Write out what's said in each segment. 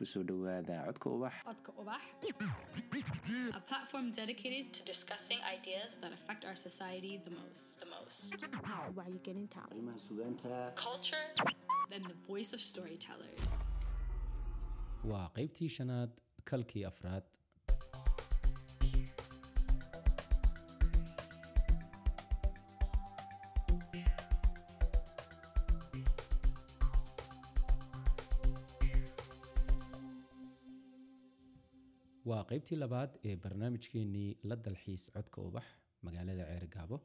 ku soo dhowaada codka ubax Codka Ubax, a platform dedicated to discussing ideas that affect our society the most. The most. wacyigelinta arrimaha sugaanta Culture and the voice of storytellers. waa qaybtii shanaad kalkii afraad qaybtii labaad ee barnaamijkeenii la dalxiis codka ubax magaalada ceerigaabo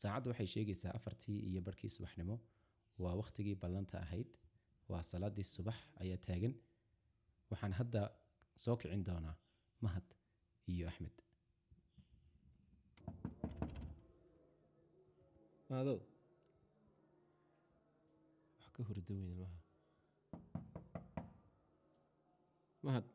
saacaddu waxay sheegaysaa afartii iyo barhkii subaxnimo. Waa wakhtigii ballanta ahayd. Waa salaadii subax ayaa taagan. Waxaan hadda soo kicin doonaa mahad iyo axmed. Maado wax ka hurda weyn ilmaha mahad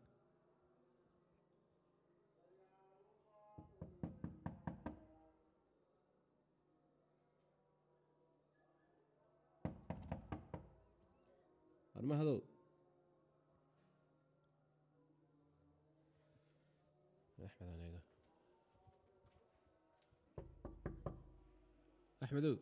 war mahadow axmed aniga axmedow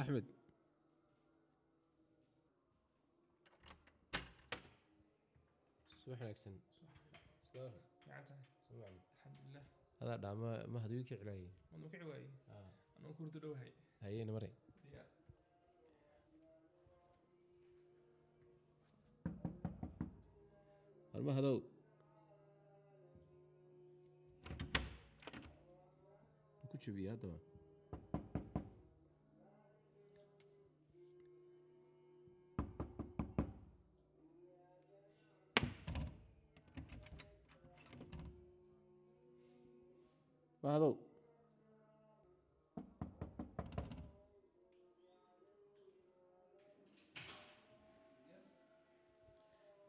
axmed subax wanaagsan. Alxamdulilah adaa dhaama mahad wii ka cilaayay waan kici waayey anuu kurdo dhowahay hayeena maray diyaar war mahadow ku jabiye haddaba mahadow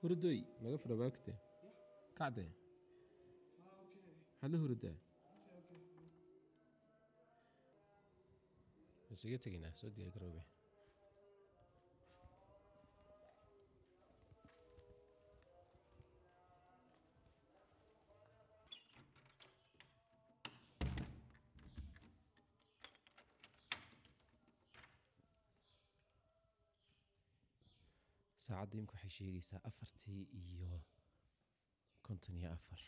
hurdoy naga fura baakte kacde maxaad la hurdaa teginaa soo diga garoobe saacadda imika waxay sheegaysaa afartii iyo konton iyo afar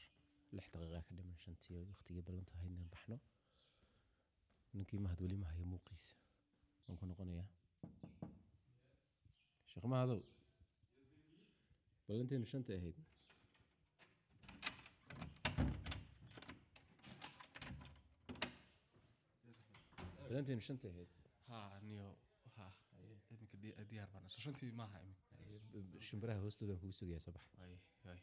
lix daqiiqa ka dhiman shantii waqtigii ballantu haydna baxno ninkii mahad weli ma hayo muuqiisa waan ku noqonayaa sheekh mahadow ballanteenu shantay ahayd ballanteenu shantay ahayd ha niyo ha imika diyaar baan shantii maaha imika shimbiraha hoostoodan kugu sugayaa soo bax ay ay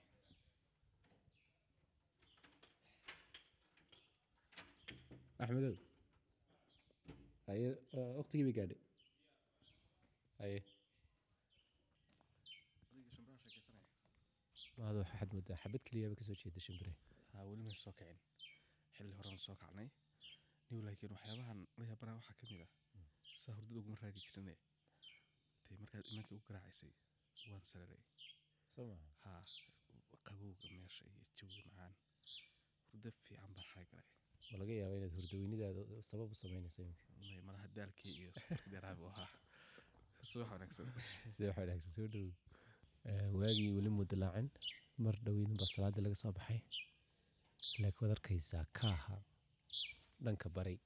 axmedow haye waqtigii bay gaadhay haye sheekeysanaya mahad waxaad moodaa xabad keliyaaba ka soo jeeda shimbire ha weli may soo kicin xilli horaan soo kacnay niw laakiin waxyaabahan la yaabana waxaa ka mid ah saa hurdada uguma raagi jirine tay markaad imankii u garaacaysay waan maha ha qabowga meesha iyo jawiga macaan. Hurdo fiican baan xalay galay. Ma laga yaaba inaad hurdaweynidaada sabab u samaynaysa imika malaha daalkii iyo safarka dheeraaba u ahaa. Subax wanaagsan. Si wax wanaagsan soo dhow. Waagii weli muu dilaacin mar dhoweydin baa salaadii laga soo baxay. Laakiin waad arkaysaa kaaha dhanka bari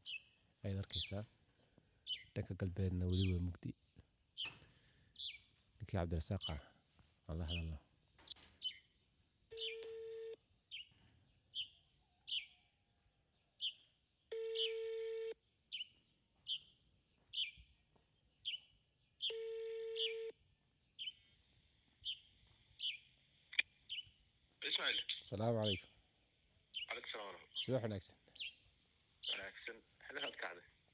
ayaad arkaysaa dhanka galbeedna weli waa mugdi ninkii cabdirasaaqa aan la hadalno asalaamu calaykum subax wanaagsan.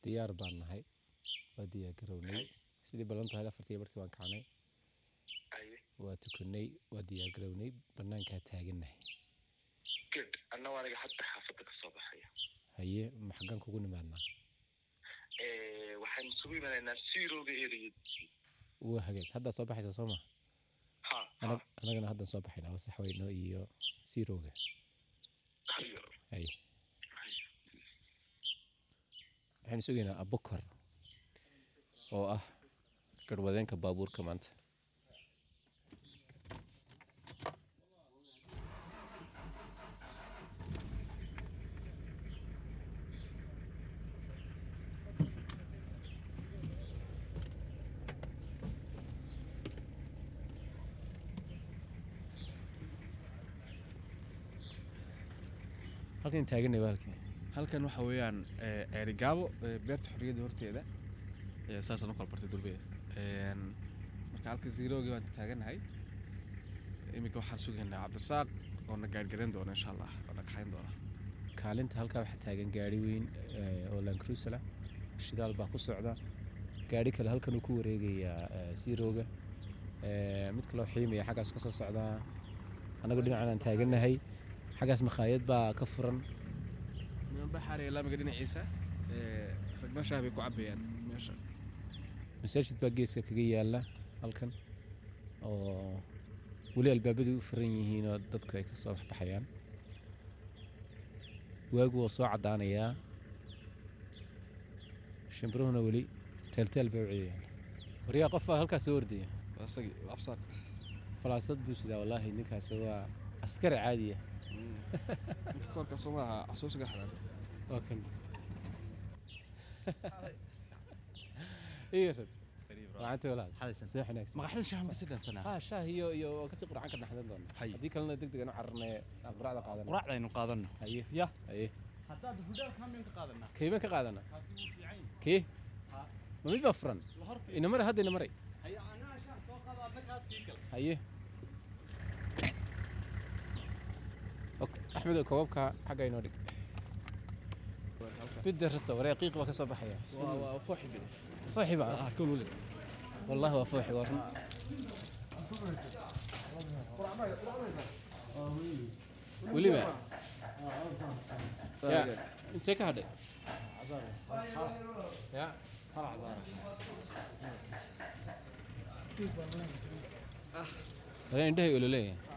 Diyaar baan nahay. Waa diyaar garownay sidii ballan tahay afartii barkii waan kacnay waa tukanay waa diyaar garownay bannaankaa taagannahay good. Annagu aniga hadda xaafadda ka soo baxaya. Haye ma xaggaan kugu nimaadnaa? Ee waxaynu isugu imanaynaa zerooga eriyad waa hagaag haddaa soo baxaysa soo ma? Ha anag anagana haddaan soo baxaynaa wasaxweyno iyo siirooga hayo. Hay waxaynu sugaynaa abukar oo ah garwadeenka baabuurka maanta halkan taaganay waa halkii halkan waxa weeyaan eh, ceerigaabo eh, beerta xorriyadda horteeda Eh, saasaan u kala bartay dulbe marka halka zeroogii baan taaganahay iminka waxaan sugaynaa cabdirasaaq oo na gaargaran doona insha allah oo na kaxayn doona kaalinta halkaa waxaa taagan gaari weyn oo lancruisala shidaal baa ku socda. Gaari kale halkan uu ku wareegayaa siirooga Eh, mid kaloo xiimaya xaggaas ka soo socdaa annagu dhinacan aan taaganahay xaggaas makhaayad baa ka furan. Baxaariya laamiga dhinaciisa eh, ragna shaah bay ku cabayaan meesha. Masaajid baa geeska kaga yaalla halkan oo weli albaabadii u furan yihiin oo dadku ay ka soo baxbayaan. Waagu waa soo caddaanayaa. Shimbiruhuna weli teelteel bay u waryaa qof baa halkaas soo ordaya falaasad buu sidaa wallaahi ninkaasi waa askari caadiya koorka soomaaha xasuusga xalaal waa kan. Iyo rad maqaxida ah, iyo iyo waa ka sii qurcan ka dhaxdan doona. Haddii kalena deg degan u cararnay aan quraacda ah, qaadana quraacda aynu qaadano haye ya. Haye haddaad hudhaalka miyaan ka qaadanaa? Kayban ka qaadanaa. Kee ma mid baa furan? Inamare hadda inamaray haye Ok, axmed oo koobabka xagga inoo dhig bidda rasta waree qiiq baa ka soo baxaya fooxi baa ah wallahi waa fooxi waa run weliba ya intee ka hadhay ya indhahay ololeeyahay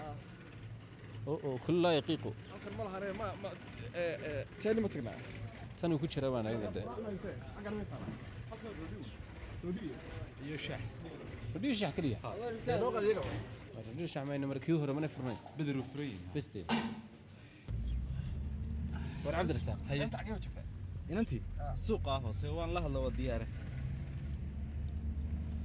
kul laa yaqiiqu. Teeni ma tagnaa tanuu ku jira baan ayada de rodhiyo shax. Keliya rodhiyo shax mayna mara kii hore mana furnayn. Bederu furayn beste. War cabdirasaaq. Inta xagee joogtaa inantii suuqa hoose waan la hadla waa diyaare.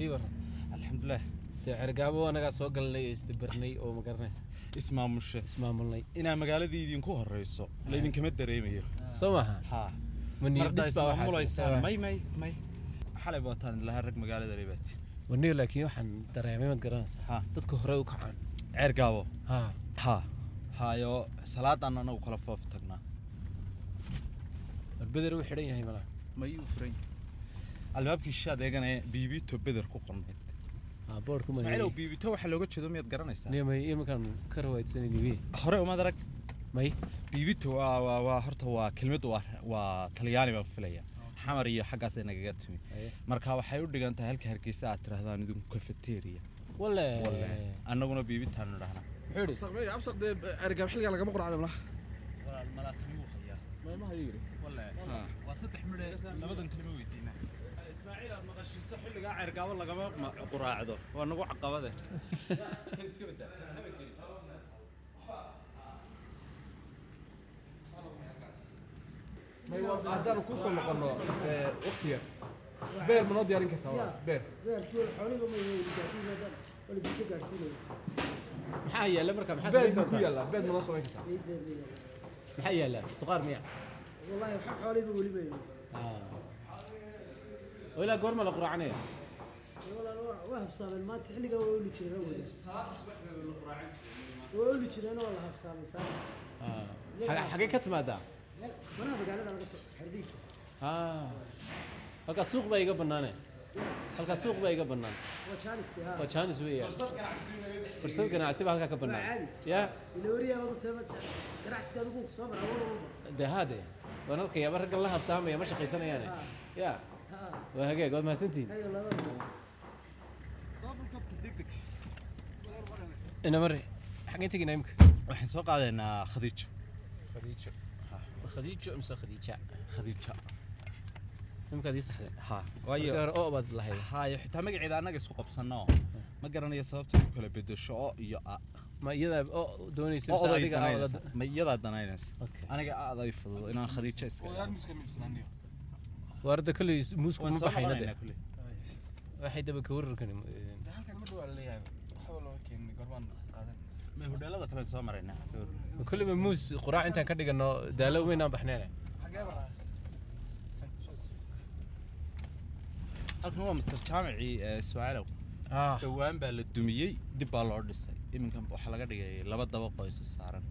Ii waran alxamdulilah cergaabo anagaa soo galnay oo isdabarnay oo magaranaysa ismaamushe ismaamulnay. Inaa magaalada idinku horeyso ah. laydinkama dareemayo. Soo maaha xalay baataan lahaa rag magaalada reebaati waniir laakiin waxaan dareemay maad garanaysaa dadka hore u kacaan. Ceergaabo ha. Ha. Hayo salaadaan anagu kala foof tagnaa. War beder xidhan yahay malaa mayuu furan albaabkii shaad eegane biibito beder ku qornayd ismaaciilow ma biibito waxa looga jeedo miyaad garanaysaa? Nimay iminkaan ka rawaydsanay libi hore umaad arag. May? Biibito waa waa waa horta waa kelmad waa waa talyaani baan filaya xamar iyo xaggaasay nagaga timi. Marka waxay u dhigan tahay halka hargeysa aad tirahdaan idinku walle annaguna biibitaan idhahnaa muxuu idhi absaq dee ergaab xilligaa lagama quracda malaha malaakani wuu hayaa. Maymaha yiri? Walle waa saddex midhe labadan kalima weydiina maqashiiso xilligaa ceergaabo lagama ma- quraacdo. Waa nagu caqabade. Haddaanu ku soo noqono waqtiga beer ma noo diyaarin kartaa? Beer. maxaa yaalla marka maxaa beer samayn doontaa? yaallaa? Beer ma noo samayn kartaa? Maxaa yaalla suqaar miya? Wallahi waxa xooliba weli oo ilaa goorma la waa habsaameen maanta xilligaa waa oli jireen awgeed waa oli jireen waa la habsaamay saa Xage- xagee ka timaadaa manaha magaalada laga soo xerdhiigka Ah. halkaas suuq baa iga bannaane. Halkaas suuq baa iga bannaan waa jaanisti ha waa jaanis weeya fursad ganacsi baa halkaa ka caadi. Ya ganacsiga adigu soo mara dee haade waan arkayaaba raggan la habsaamaya ma shaqaysanayaane. Ya waa hagaag waad mahadsantihiin inamare xaggeen tegaynaa imika waxaan soo qaadaynaa khadiijo khadiijo khadiijo imse khadiija khadiija imikaad ii saxdeen ha. Waayo hore oo baad lahayd hayo xitaa magaceeda annaga isku qabsanno ma garanayo sababta ku kala bedesho oo iyo a ma iyadaa oo doonaysa mise adiga ma iyadaa danaynaysa aniga aad ay fududo inaan khadiijo iska waarda kolley muusku ma baxayna de. waxay daba ka kale soo maraynaa kolleyba muus quraac intaan ka dhigano daalo weynaan baraa halkan waa master jaamicii ee ismaaciilow dhowaan baa la dumiyey dib baa loo dhisay. Iminkan waxaa laga dhigay laba dabaq oo isa saaran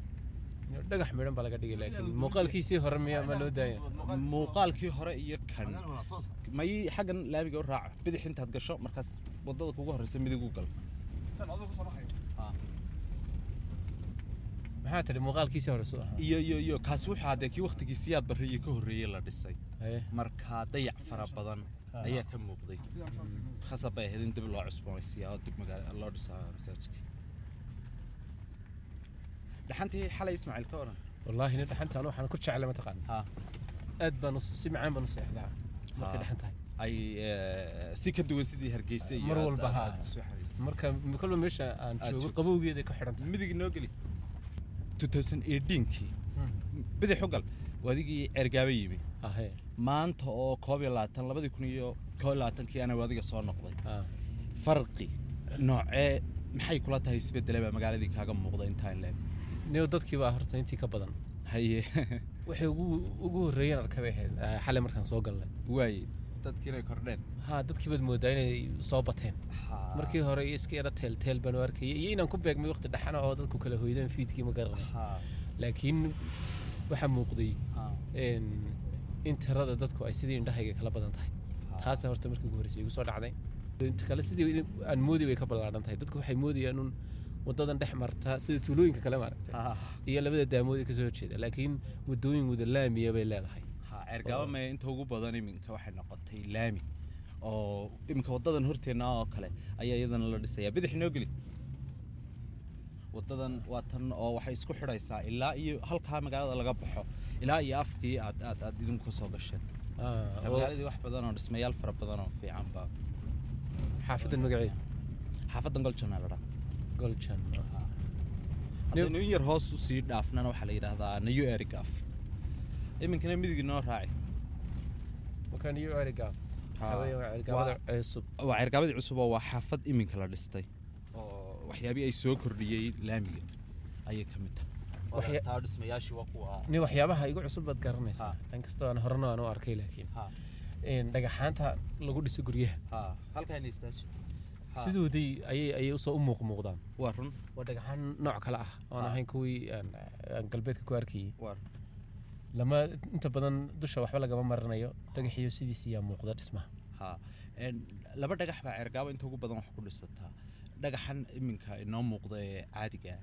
dhagax midhan baa laga dhigay laakiin muuqaalkiisii hore miya ma loo daaya muuqaalkii hore iyo kan. May xaggan laamiga u raaca bidix intaad gasho markaas waddada kugu horeysa midig u gal. Maxaa tidhi muuqaalkiisii hore soo ahaa? Iyo iyo iyo kaasi wuxuu hadee kii waqtigiisii aad barreeyey ka horreeyey la dhisay. Marka dayac fara badan ayaa ka muuqday. Khasab bay ahayd in dib loo cusboonaysiiyaa oo dib magaala loo dhisaa masaajidka dhaxantii xalay ismaaciil ka oran? Wallaahi nin dhaxantaan waxaan ku jeclay mataqaan ha. Aad baan si macaan baan u seexdaa markay Ha. dhaxan tahay ay eh, si ka duwan sidii hargeysa iyo Mar walba aad- ha. aad ku soo xaraysay. marka kolba meesha aan joogo qabowgeeda ka xidhan tahay. Midig noo geli. 2018kii bidix u gal waa adigii ceergaaba yimi ahe maanta oo koob iyo labaatan labadii kun iyo koob iyo labaatankii ana adiga soo noqday. Farqi noocee maxay kula tahay isbedele baa magaaladii kaaga muuqda intaan leeg niyo dadkii baa horta intii ka badan. Haye. Waxay ugu horreeyeen arkay bay ahayd ah, xalay markaan soo galnay. Waaye dadkii inay kordheen. Ha dadkii baad moodaa inay soo bateen. Markii hore iyo iska yara teelteel baan u arkayay. Iyo inaan ku beegmay waqti dhaxana oo dadku kala hoydeen fiidkii ma garanay laakiin waxaa muuqday in tirada dadku ay sidii indhahayga kala badan tahay. Ha. taasa horta markii ugu horreysay igu soo dhacday. Kale sidii aan moodi bay ka ballaadhan tahay. Dadku waxay moodayaan un wadadan dhex marta sida tuulooyinka kale maaragtay. Ha iyo labada daamood ee ka soo horjeeda laakiin wadooyin wada laamiya bay leedahay. Ha ceergaaba maya inta ugu badan iminka waxay noqotay laami. Oo iminka wadadan horteenna oo kale ayaa iyadana la dhisayaa bidix noo geli wadadan waa tan oo waxay isku xidhaysaa ilaa iyo halkaa magaalada laga baxo. Ilaa iyo afkii aad aad aad idinku ka soo gasheen. Ah, magaaladii wax badan oo dhismayaal fara badan oo fiican baa. Xaafadan magaceeda xaafadan goljana la dhaa goljan haddaynu in yar hoos u sii dhaafnana waxaa la yidhaahdaa nayo erigaf iminkana midig noo raaci erigaaf waa ceergaabadii cusub. oo waa xaafad iminka la dhistay. Oo waxyaabihii ay soo kordhiyey laamiga ayay ka mid tahay. Waxyaabaha igu cusub baad garanaysaa. Inkastoo aan horena aan u arkay laakiin. Ha. In dhagaxaanta lagu dhiso guryaha ha halkaan istaaji Ha. Sidoodii ayay u soo u muuq muuqdaan waa run. Waa dhagaxaan nooc kale ah Ha. ahayn kuwii galbeedka ku run. Lama inta badan dusha waxba lagama marinayo dhagaxiyo sidiisii yaa muuqda dhismaha. Laba dhagax baa ceergaabo inta ugu badan wax ku dhisataa. Dhagaxan iminka inoo muuqda ee caadiga ah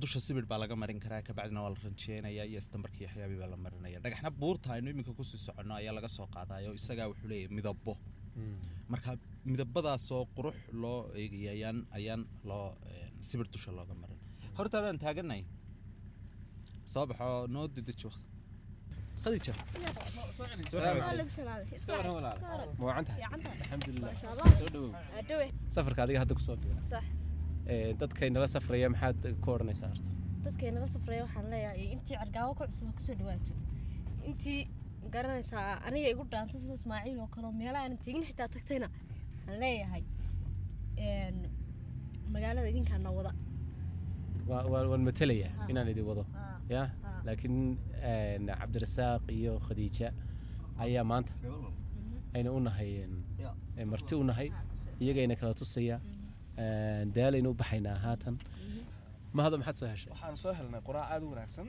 dusha sibir baa laga marin karaa kabacdina waa la ranjeenaya iyo istambarkii waxyaabii baa la marinaya dhagaxna buurta aynu iminka ku sii soconno ayaa laga soo qaadayo isagaa wuxuu leeyahay midabo marka midabadaasoo qurux loo eegaya ayaan loo een, sibir dusha looga marin. Hortaadaan taaganay soo baxo noo dedeji waqti. Safarka adiga hadda ku soo dadkay nala safraya maxaad ku odhanaysaa horta? Dadkay nala safraya waxaan leeyahay intii cargaawo ka cusub ha ku soo dhawaato. Intii garanaysaa aniga igu dhaanta sida Ismaaciil oo kale oo meelaha aan tegin xitaa tagtayna waxaan leeyahay magaalada idinkaan wada. Waa- waa- waan matelayaa Ha. inaan idin wado Ha. ya? Ha. laakiin cabdirasaaq iyo khadiija ayaa maanta ayna u nahay een, ee, marti u nahay iyagayna kala tusaya een, daalaynu u baxaynaa haatan. Mahado maxaad soo heshay? Waxaan soo helnay quraac aad u wanaagsan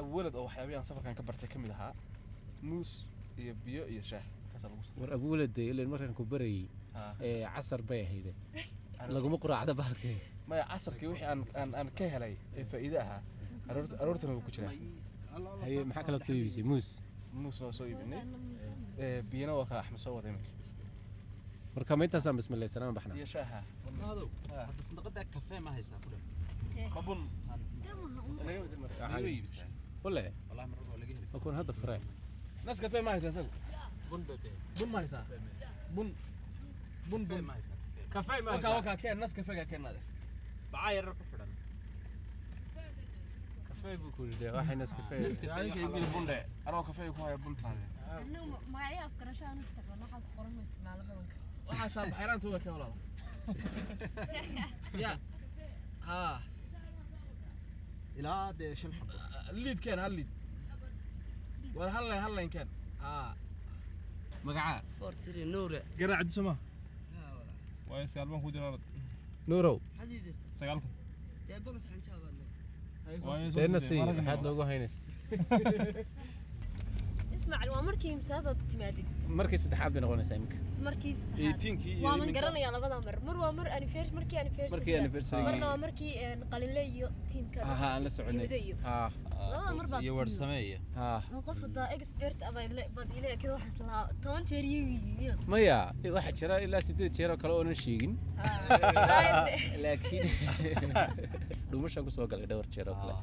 awalad oo waxyaabihii aan safarkan ka bartay ka mid ahaa muus iyo biyo iyo shaah. War abuulade ilan markaan ku ee, casar bay ahayde laguma quraacda bahalkee. Maya casarkii wixii aan ka helay ee faa'iido ahaa aroorta aroortana wuu ku jiraa haye maxaa kala soo iibisay? Muus. Muus waa soo iibinay. Biyana waa ka axmed soo waday iminka marka ma intaasaan bismilaysanaan baxna iyo shaaha Mahadow, hadda sandaqada kafee ma haysaa ku wale. Wallahi marar waa laga hadda fureen nas kafee ma haysaa isagu bun bun ma haysaa bun bun kafee bun. ma haysaa kafee wakaa keen nas kafeega keen ade bacaa yarar ku xidhan kafee buu ku yidhi waxay nas kafee waxaa igil bun dhe anoo kafeega ku haya bun taade anagu magacyo afgarasho aan isticmaalo waxaa ku qoran ma isticmaalo badanka waxaa shaabaxayraantooda keen walaala ya. Haa ilaa dee shan xabo liid keen hal liid war hal layn hal layn keen haa magacaa fortiri nuure garaac dusama waayo sagaal baan ku. Jira nuurow xadii dirta sagaal kun dee bogas xanjaabaad deena sii maxaad noogu haynaysa ismaaciil waa markii misaadad timaadid? Markii saddexaad bay noqonaysaa iminka. Markii saddexaad. Eitiinkii iyo waaban iminka. garanayaa labada mar. Mar waa mar anniversary markii anniversary markii anniversary marna waa markii een, qalinle iyo tiimka la aha aan la socotay, soconay Yuhuda iyo labada mar baad iyo timi. warsameeya qof hadaa expert ile- bad ile kida waxaas lahaa. Toban jeer iyo maya waxaa jira ilaa sideed jeer oo kale oonan sheegin. Laakiin dhuumashaan ku soo galay dhowr jeer oo kale. Ah.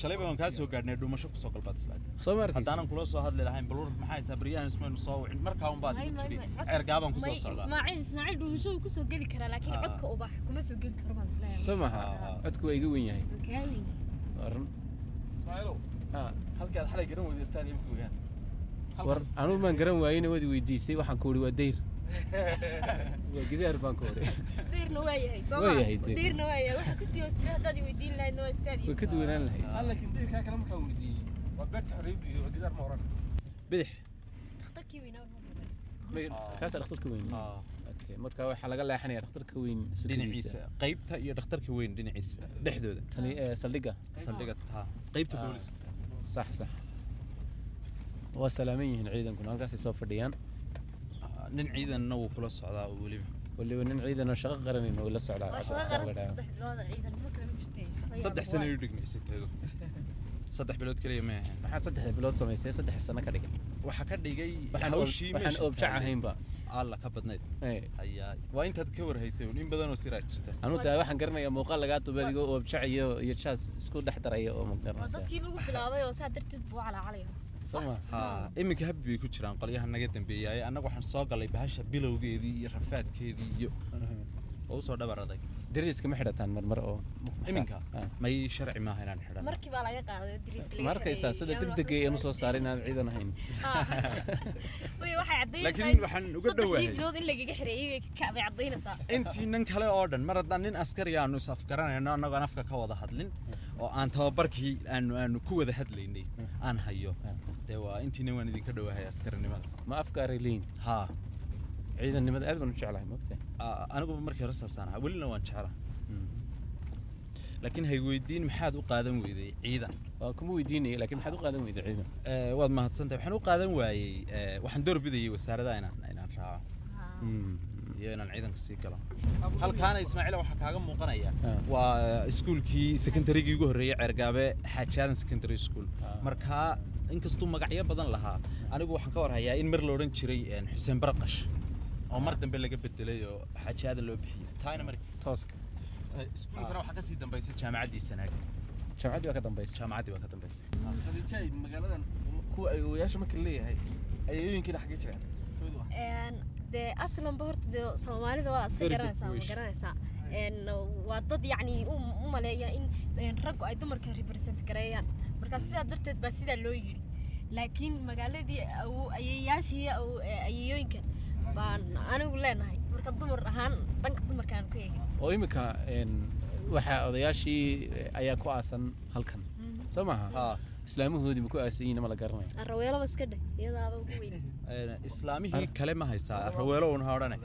Shalay baan kaa soo gaadhnay dhuumasho ku soo galbaad isla soo markiis haddaanan kula soo hadli lahayn balur maxaa haysaa baryahan ismaynu soo wicin markaa un baad igu jiri ceergaabaan ku soo socdaa ismaaciil ismaaciil dhuumasho ku soo geli karaa laakiin codka ubax kuma soo geli karo baan is leeyahay soo maha Ah. codku waa iga wen yahay Okey. waa run ismaaciilow haa halkii aad xalay garan weyday stadium ku ogaan war anugu maan garan waayena waad i weydiisay waxaan ku uhi waa dayr waa gidaar baan ku uhi deyrna waa yahay soo Waa ma yahay deyr. deyrna waa yahay waxa ku sii hoos jira haddaad weydiin lahaydna waa way stadium ka duwanaan lahayd ah laakiin deyrkaa kale markaa weydiiyey waa beerta xorriyaddu iyo gidaar ma oran bidix dhakhtarkii weynaa kaasaa dhakhtarka weyn Okay, marka waxaa laga leexanaya dhakhtarka weyn dhinaciisa qaybta iyo dhakhtarka weyn dhinaciisa dhexdooda saldhiga taa qaybta booliska sax sax waa salaaman yihiin ciidankuna halkaasay soo fadhiyaan nin ciidanna wuu kula socdaa oo weliba. Waliba nin ciidan oo shaqo qaranayna uu la socdaa. Shaqo qaranta saddex bilood oo ciidan ma kala jirtay saddex sano u dhigmaysay teedu saddex bilood keliya ma ahayn. Maxaad saddexda bilood samaysay saddex sano ka dhigay. Waxaa ka dhigay hawshii waxaan meesha oobjac taallay. ahaynba. Alla ka badnayd. Waa intaad ka warhaysay un in badan oo siraa jirta. Anu taa waxaan garanayaa muuqaal lagaa duba adigoo oobjac iyo iyo jaas isku dhex daraya oo ma waa garanaysaa dadkii lagu bilaabay oo saa darteed buu ha iminka habbi bay ku jiraan qolyaha naga dambeeyay. Annaga waxaan soo galay bahasha bilowgeedii iyo rafaadkeedii iyo oo u soo dhabar adag dariiska ma xidhataan marmar oo iminka? Ah. may sharci maaha inaan xidhan. Markii baa laga qaaday dariiska laga ma arkaysaa sida degdega aan u soo saaray inaan ciidan ahayn. Way waxay caddaynaysaa laakiin waxaan uga dhowahay bilood in lagaga xireeyay bay ka bay caddaynaysaa intii nin kale oo dhan mar haddaan nin askari aanu is afgaranayno annagoon afka ka wada hadlin oo aan tababarkii aanu aanu ku wada hadlaynay aan hayo. Ah. dee waa intiina waan idinka dhowahay askarinimada ma afka ariliin haa ciidannimada aad baan u jeclahay mogta aniguba markii hore saasaan ahaa welina waan jeclaa. Laakiin hay weydiin maxaad u qaadan weyday ciidan? Kuma weydiinaya laakiin maxaad u qaadan weyda ciidan? Eh, waad mahadsantahay. Waxaan u qaadan waayey eh, waxaan doorbidayay wasaaradaha inaan inaan raaco. Iyo inaan ciidanka sii galo. Halkaana ismaaciila waxaa kaaga muuqanaya. Waa iskuulkii secondarygii ugu horreeyay ceergaabe xaaji aadan secondary school. Markaa inkastuu magacyo badan lahaa anigu waxaan ka warhayaa in mar la odhan jiray een, xuseen barqash oo mar dambe laga bedelay oo xaaji aadan loo bixiyey taana mar tooska. Iskuulkana waxaa ka sii dambaysay jaamacaddii sanaag jaamacaddii baa ka dambaysa jaamacaddii baa ka dambaysay. Khadiijay magaaladan kuwa ay ogayaasha marka leeyahay ayayooyinkiina xaggee jiraan? Ah dee aslanba horta dee soomaalida waa iska garanaysaa ma garanaysaa waa dad yacni u maleeya in raggu ay dumarka represent gareeyaan. Marka sidaa darteed baa sidaa loo yidhi. Laakiin magaaladii ayeeyaashii ayeeyooyinka baan anigu leenahay. Marka dumar ahaan dhanka dumarkaan ku eegin. Oo imika een, waxaa odayaashii eh, ayaa ku aasan halkan. Soo maaha? Islaamahoodii ma ku aasan yihiin ma la garanaya araweelaba iska dheh iyadaaba ugu weyn. Islaamihii kale ma haysaa raweelo un ha odhane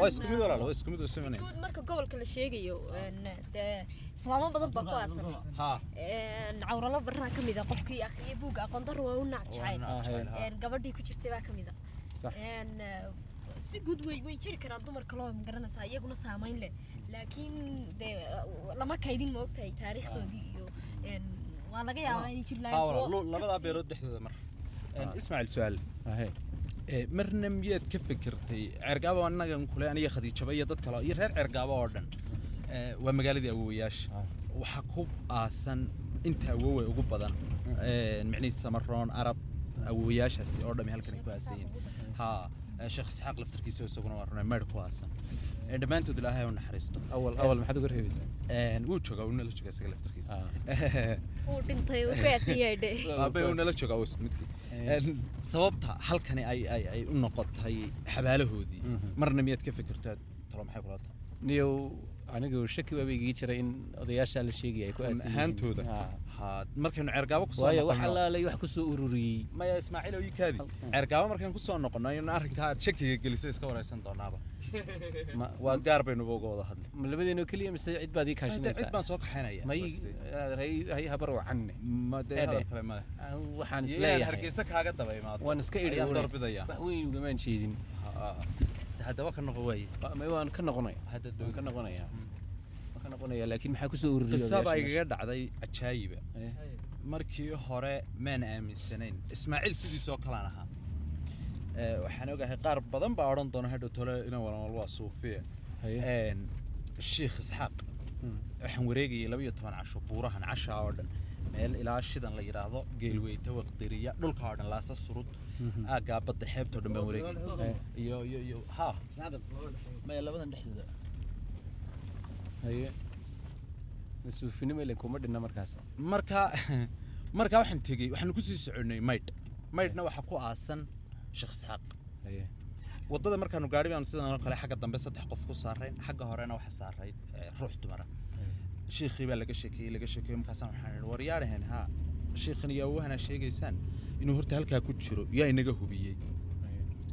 waa isku mid walaal waa isku mid u sameynaya guud marka gobolka la sheegayo dee islaamo badan baa ku aasan cawralo barraa ka mid a qofkii akhriyay buugga aqoon darro waa u naac jacayl Waa naac jacayl, haa. Een, gabadhii ku jirtay baa ka mid a si guud way way jiri karaan dumar kaloo ma garanaysaa iyaguna saamayn leh. Laakiin dee lama kaydin ma ogtahay taariikhdoodii iyo een, waa laga yaabaa inay lu- labadaa beerood dhexdooda mar. Een, ismaaciil su'aal. Ahe Ee, marna miyaad ka fikirtay ceergaabo annagan kule aniga khadiijaba iyo dad kale iyo reer ceergaabo oo dhan. Ee, waa magaaladii awowayaasha Ah. waxaa ku aasan inta awowe ugu badan Ee, micnihiisa samaroon arab awowayaashaasi oo dhami halkan ay ku aasan yihiin. Haa sheekh isxaaq laftarkiisa isaguna waa runay meydh ku aasan Ee, dhammaantood ilaahay ha u naxariisto. Awal awal maxaad uga reebaysaa Een, wuu joogaa wuu nala joogaa isaga laftarkiisa. Uu dhintay uu ku yaasan yahay dhe aabbe uu nala joogaa isku midkii. Sababta halkani ay ay ay u noqotay xabaalahoodii Mhm. marna miyaad ka fikirtaa talo maxay kula tahay niyow anigu shaki waaba igii jiray in odayaasha la sheegaya ay ku Ah. ha markaynu ceergaabo ku soo waayo wax allaalay wax ku soo ururiyey. Maya ismaaciil oo kaadi. Ceergaabo markaynu ku soo noqono in arrinkaa aad shakiga gelisay iska waraysan doonaaba. Waa gaar baynuba uga wada hadli ma labadeeno keliya mise cid baad ii Inta cid kaashinaysaa baan soo kaxaynaya may habar wacanne. Waxaan is leeyahay hargeysa kaaga daba imaado waan iska idhi wax weyn ugamaan jeedin Ha- haddaba ka noqo waaye waan ka noqonaya hadda waan ka dhow noqonayaa waan ka noqonayaa laakiin maxaa ku soo ururiyey qisa baa igaga dhacday ajaayiba? Eh, markii hore maan aaminsanayn ismaaciil sidiisoo kalaan ahaa. Ee, waxaan ogahay qaar badan baa odhan doona hadhow tole ina walal waa suufiya shiikh isxaaq. Hmm. waxaan wareegayay laba iyo toban casho buurahan cashaa oo dhan meel ilaa shidan la yidhaahdo geelweyta waqdiriya dhulka oo dhan laasa surud Mhm. aaggaa badda xeebtoo dhan baan wareegay. Eh, iyo iyo iyo ha. Maya labadan dhexdooda. Haye. Suufinimo ilen kuma dhinna markaas. Marka marka waxaan tegey waxaanu ku sii soconnay maydh. Maydhna waxaa ku aasan sheekh isxaaq haye. Waddada markaanu gaari baanu sidan oo kale xagga dambe saddex qof ku saarayn. Xagga horena waxa saarayd eh, ruux dumara shiikhii baa laga sheekeeyey laga sheekeeyey markaasaan waxaan idhi war yaadhahen haa. Shiikhan iyo awahana sheegaysaan. Inuu horta halkaa ku jiro yaa inaga hubiyey.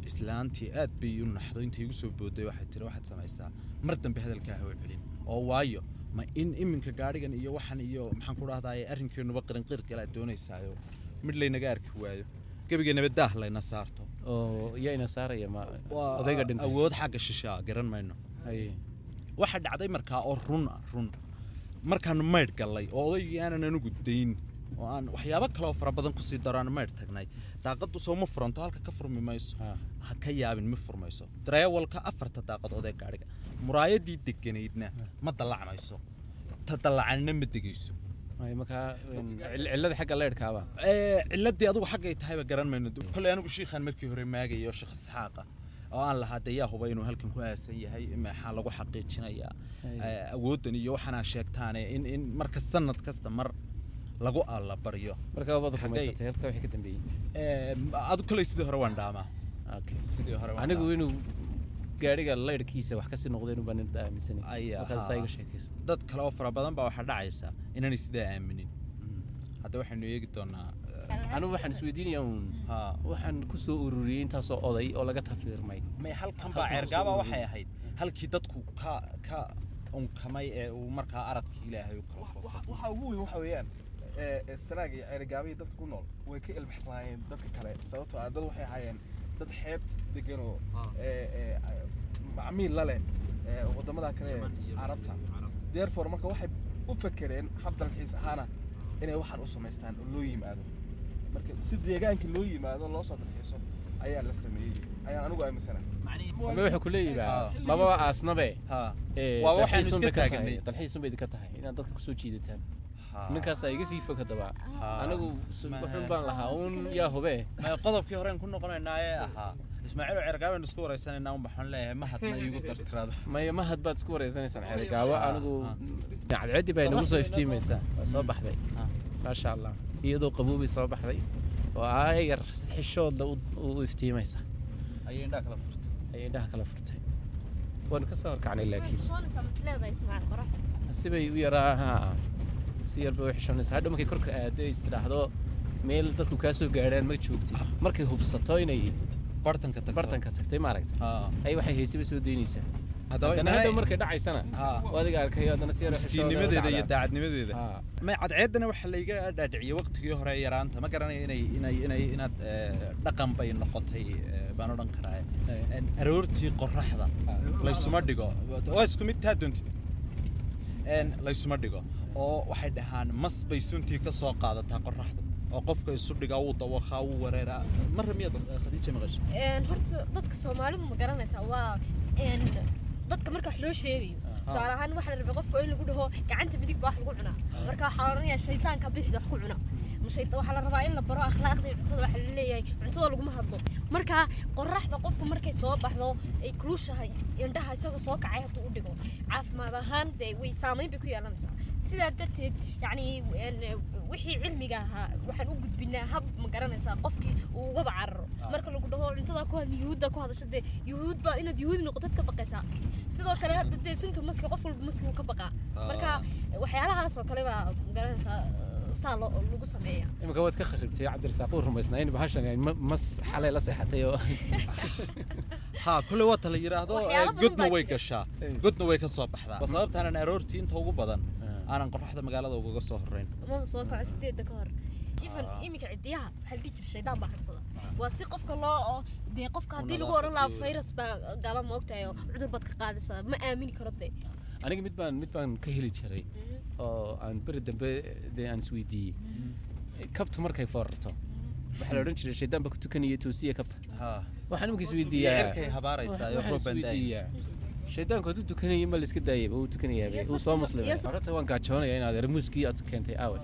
Islaantii aad bay u naxdo intay igu soo booday waxay tiri waxaad samaysaa. Mar dambe hadalkaa ha u celin. Oo waayo ma in iminka gaadhigan iyo waxan iyo maxaan ku dhahdaye arrinkeennuba qirinqir kalaad doonaysaayo mid laynaga arki waayo. Gebigeennaba daah layna saarto. Awood xagga shishaa garan mayno. Waxaa dhacday markaa oo run ah run markaanu maydh gallay oo odaygii aanan anugu dayn oo aan waxyaabo kaleoo fara badan ku sii daro aan maydh tagnay. Daaqaddu soo ma furanto halka ka furmi mayso. Ah. ha ka yaabin ma furmayso dareewalka afarta daaqadood ee gaadhiga. Muraayadii deganaydna ma dallacmayso ta dallacanna ma degayso. Ciladii adugu xaggay tahayba garan mayno. Kolley anigu shiikhaan markii hore maagaya oo sheekh isxaaqa oo aan lahaa dee yaa huba inuu halkan ku aasan yahay maxaa lagu xaqiijinayaa. Ay. Ee, awooddan iyo waxaanaa sheegtaane in in marka sanad kasta mar lagu alla baryo. Markaa waad Xaggay? rumaysatay halkaa wixii ka dambeeyey Ee, adu kolley sidii hore waan dhaamaa. Sidii hore waan anigu dhaamaa. inuu gaadhiga leydhkiisa wax ka sii noqdeen ubaan inta aaminsanay Ay, markaad haa. saa iga sheekayso. Dad kale oo fara badan baa waxaa dhacaysa inaanay sidaa aaminin. Hadda waxaynu eegi doonaa anigu waxaan isweydiinayaa uun waxaan ku soo ururiyey intaasoo oday oo laga tafiirmay may halkan baa ceergaaba waxay ahayd. Halkii dadku ka ka unkamay ee uu markaa aradkii ilaahay u kala foofay. waxa ugu weyn waxa weeyaan ee, ee, sanaag iyo ceerigaabihii dadka ku nool way ka ilbaxsanaayeen dadka kale sababtoo ah dad waxay ahaayeen dad xeebta degan oo ee, ee, ay- macmiil la leh waddamada kale carabta. therefore marka waxay u fekereen hab dalxiis ahaana inay waxaan u samaystaan oo loo yimaado marka si deegaanka loo yimaado loo soo dalxiiso ayaa la sameeyey. Ayaan anigu aaminsanahay ama wuxuu ku leeyahay Ah. mababa aasnabe. Haa ee, Waa waxaanu dalxiisun iska bay ka tahay. taaganay. dalxiisun bay idinka tahay. Inaad dadka ku soo jiidataan. Ninkaasaa iga sii fog haddaba anigu wuxuun baan lahaa uun yaa hube May qodobkii horeen ku noqonaynaa ee ahaa. Ismaaciil oo ceergaabaan isku waraysanaynaa un baxaan leeyahay. Ma hadna iigu tirtiraado maya mahad baad isku wareysanaysaan ceerigaabo Ah, anigu cadceeddii baa inagu soo iftiimaysaa waa soo baxday. Maasha allah iyadoo qaboobay soo baxday oo ayar xishoodla u u iftiimaysa. Ayay indhaha kala furtay. Waanu ka soo horkacnay laakiin. Sibay u yaraa haa si yar bay u hadhow markay korka aado is tidhaahdo meel dadku kaa soo gaadhaan ma joogtid markay hubsato inay bartanka tagtay maaragta ay waxay haysaba soo daynaysaa markay dhacaysana adiga arkayo haddana si yar u xishooda u miskiinnimadeeda iyo daacadnimadeeda. Cadceeddana waxaa layga dhaadhiciyey waqtigii hore yaraanta. Ma garanayo inay inay inay inaad eh, dhaqan bay noqotay eh, baan odhan karaa. En, aroortii qoraxda laysuma dhigo. Waa isku mid taa doontid. Laysuma dhigo. Oo waxay dhahaan mas bay suntii ka soo qaadataa qoraxdu oo qofka isu dhigaa wuu dawaqaa wuu wareeraa. Marra miyaad eh, khadiija maqashay horta dadka soomaalidu ma garanaysaa waa dadka marka wax loo sheegayo. Tusaale ahaan waxaa la rabay qofka in lagu dhaho gacanta midig baa wax lagu cunaa. Marka waxaa la odhanayaa shaydaanka bixida wax ku cuna Ma shayda- waxaa la rabaa in la baro akhlaaqda iyo cuntada waxaa la leeyahay cuntada laguma hadlo. Marka qoraxda qofku markay soo baxdo ay kulushahay indhaha isagoo soo kacay hadduu u dhigo caafimaad ahaan dee way saameyn bay ku yeelanaysaa sidaa darteed yacni wixii cilmiga ahaa waxaan u gudbinaa hab ma garanaysaa qofkii uu ugaba cararo marka lagu dhaho cuntada ku hadla yuhuudda ku hadasha dee yuhuud baa inaad yuhuudi noqotad ka baqaysaa. Sidoo kale hadda dee sunta maska qof walba maski uu ka baqaa. Marka waxyaalahaas oo kale baa ma garanaysaa saa loo lagu sameeya. Imika waad ka kharibtay cabdirasaaq uu rumaysnaa in bahashan mas xalay la seexatay oo haa kule waata la yidhaahdo eh, godna way gashaa. Godna way ka soo baxdaa. Waa sababtaanan aroortii inta ugu badan Ah. aanan qoraxda magaalada ugaga soo horreyn. Mama soo kaco sideedda ka hor. Even iminka cidiyaha waxaa la dhihi jira shaydaan baa harsada. Waa si qofka loo oo dee qofka haddii lagu oran lahaa virus baa gala ma ogtahay oo cudur baad ka qaadaysaa. Ma aamini karo dee aniga mid baan mid baan ka heli jiray oo aan beri dambe dee aan isweydiiyey kabtu markay foorarto. Waxaa la odhan jiray shaydaan baa ku tukanaya toosiya kabta. Waxaan imika isweydiiyaa shaydaanku hadduu tukanayay ma la iska daayay uu tukanayaa Yes, uu soo muslimay horta waan gaajoonaya inaad ermuuskii aad keentay aawe.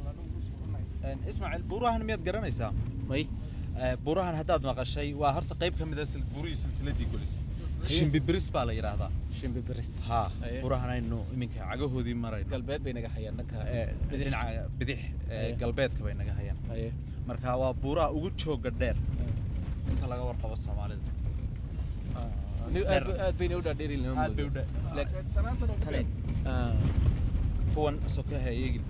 Ismaaciil buurahan miyaad garanaysaa? May. Buurahan haddaad maqashay waa horta qayb ka mid a sil- buurihii silsiladii golis shimbibiris baa la yidhaahdaa shimbi beris haa Aye. buurahan aynu iminka cagahoodii marayno. Galbeed bay naga hayaan dhanka bidix. dhinaca bidix galbeedka bay naga hayaan. Marka waa buuraha ugu jooga dheer. Inta laga warqabo soomaalida. Ah, aad ba- aad bayna u dhaadheeri lama aad bay u moodo. Ah, kuwan sokaha eegin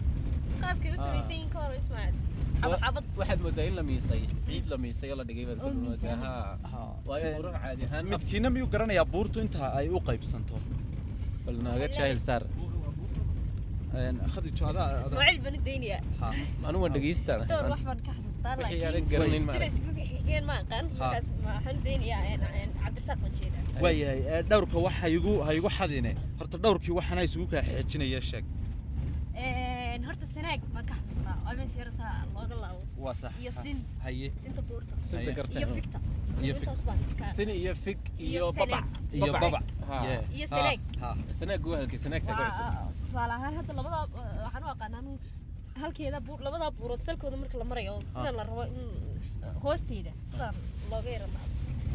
waxaad moodaa in la miisay ciid la miisay oo la dhigay baad Oo ku moodaa miisay. haa waayo buuraha caadi ahaan midkiina miyuu garanayaa buurtu inta ay u qaybsanto? Bal naaga jaahil saar. Anigu waan dhegeystaan wax wixii aanan garanayn waayahay dhowrka waxa igu ha igu xadine. Horta dhowrkii waxana isugu kaa xeejinaya sheeg Sanaag baan ka xasuustaa? Waa meesha yar saa looga laabo. Waa sax. Iyo Ha- sin. haye. Sinta buurta. Sinta garteen iyo fikta Iyo intaas baan ka sin iyo fig iyo babac. Iyo babac. Iyo ha. sanaag waa halkay sanaagta ka cusub. Tusaale ahaan hadda labada waxaan u aqaanaa halkeeda buur labadaa buurood salkooda marka la marayo oo sida la rabo in hoosteeda sidaan looga yara laabo.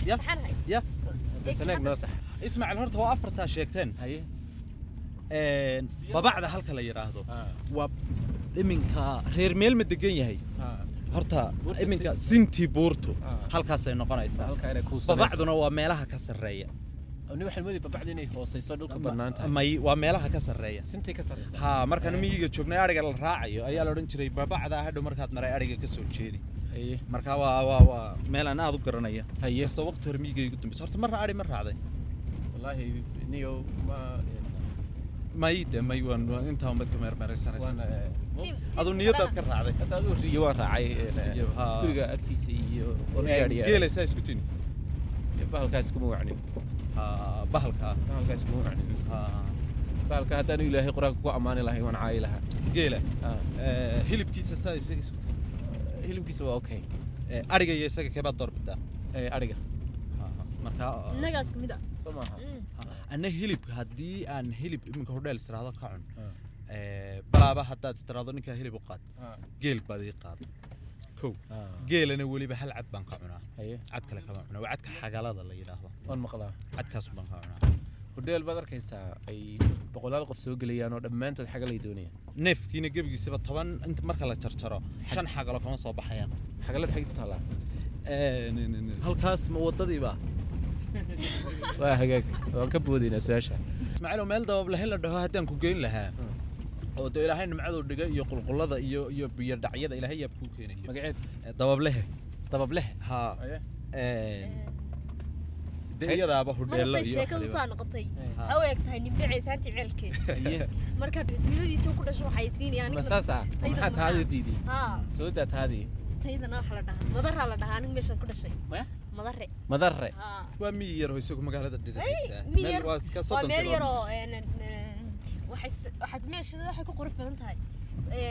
Ya. ya sanaag noo sax. Ismaaciil horta waa afartaa sheegteen. Babacda halka la yidhaahdo haa waa iminka reer meel ma degan yahay. Horta iminka Sin- sintii buurtu. Halkaasay noqonaysaa. Babacduna waa meelaha ka sarreeya. May waa meelaha ka sarreeya. Haa markaan miyiga joognay ariga la raacayo ayaa la odhan jiray babacda hadhow markaad maray ariga ka soo jeedi. Marka waa waa waa meelaan aad u garanaya. Kastoo waqti hore miyiga igu dambaysa horta marna ari ma raacday. Wallaahi niyo ma may de may waan intaa umbad ka meermeeraysanaysa aduu tiimka niyadaad ka raacday hata aduu riyo waan raacay guriga agtiisa iyo orgaadhiya geelaysaa isku tin bahalkaas kuma wacnin bahalka bahalkaas kuma wacnin bahalka haddaanu ilaahay qur'aanka ku ammaani lahay waan caayi lahaa geela hilibkiisa saa isaga isku tin hilibkiisa waa okay ariga iyo isaga kebaad doorbidaa ariga marka innagaas ka mid a soo maaha anna hilibka haddii aan hilib iminka hodheel istiraado ka cun Haa. ee, balaaba haddaad istiraado ninkaa hilib u qaad. Haa. geel baad ii qaad. Kow. Haa. geelana weliba hal cad baan ka cunaa. Cad kale kama cunaa. Waa cadka xagalada la yidhaahdo. Waan maqlaa. Cadkaas baan ka cunaa. Hodheel baad arkaysaa ay boqolaal qof soo gelayaan oo dhammaantood xagalay doonayaan. Neefkiina gebigiisaba toban inta marka la jarjaro shan xagalo kama soo baxayaan. Xagalada xagee ku taallaa. Nin. halkaas ma wadadiiba waa hagaag. Waan ka boodaynaa su'aasha. Ismaaciilow meel dabablahe la dhaho haddaan ku geyn lahaa oo dee ilaahay nimcadu dhiga iyo qulqullada iyo iyo biyo dhacyada ilaahay yaab kuu keenayo magaceed. Ee, dabablehe dabableh haa. Haye Een, dee iyadaaba iyo sheekadu saa noqotay. Waxaa u eg tahay nimbeecaysaantii ceelkeed haye marka duuladiisa ku dhasho waxay siinayaan saas ah maxaa taada soo daa taadii taydana waxaa la dhahaa. Madaraa la dhahaa aniga meeshaan ku dhashay. Madare madarre. Haa. Waa miyi yar oo isagu magaalada dhidhaysa miyar waa waa soddon meel yaroo een, waxay ku qurux badan tahay.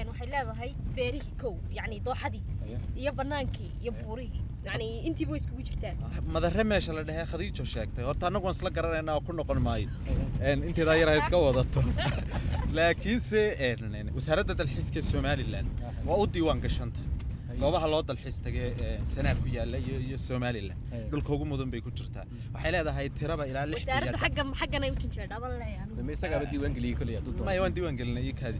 Waxay leedahay beerihii kow yacni dooxadii iyo banaankii iyo buurihii. Yacni intiiba way iskugu jirtaan madare meesha la dhahee khadiijo sheegtay. Horta annagu waan isla garanaynaa oo ku noqon maayo. Inteedaa yaraa iska wadato. Laakiinse wasaaradda dalxiiska somalilan waa u diiwaan gashanta goobaha loo dalxiis tagay ee sanaa ku yaalla iyo iyo somalilan dhulka ugu mudan bay ku jirtaa waxay leedahay tiraba ilaa waan diiwaan gelinay ii kaadi.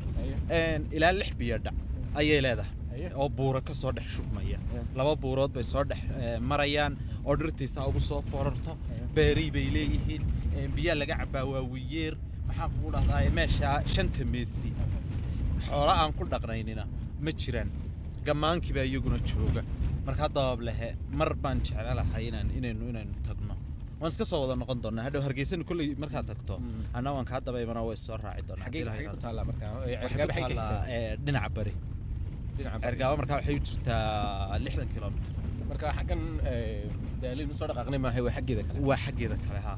Ilaa lix biyadhac ayay leedahay. Oo buura ka soo dhex shubmaya. Laba buurood bay soo dhex marayaan. Oo dhirtiisa ugu soo forarto beerii bay leeyihiin. Biyaa laga cabaa waa wiyeer maxaan kugu dhahdaa meesha shanta meesi. Xoola aan ku dhaqnaynina ma jiraan gammaankii baa iyaguna jooga. Markaa dabab lehe mar baan jeclalahay inaan inaynu inaynu tagno. Waan iska soo wada noqon doonaa. Hadhow hargeysana kolley markaad tagto. Anna waan kaa daba imana way soo raaci xigtaa eh, bari. Cergaaba markaa waxay u jirtaa lixdan kilomitr marka xaggan ee, daalin u soo dhaqaaqnay maahay waa xaggeeda kale. Waa xaggeeda kale ha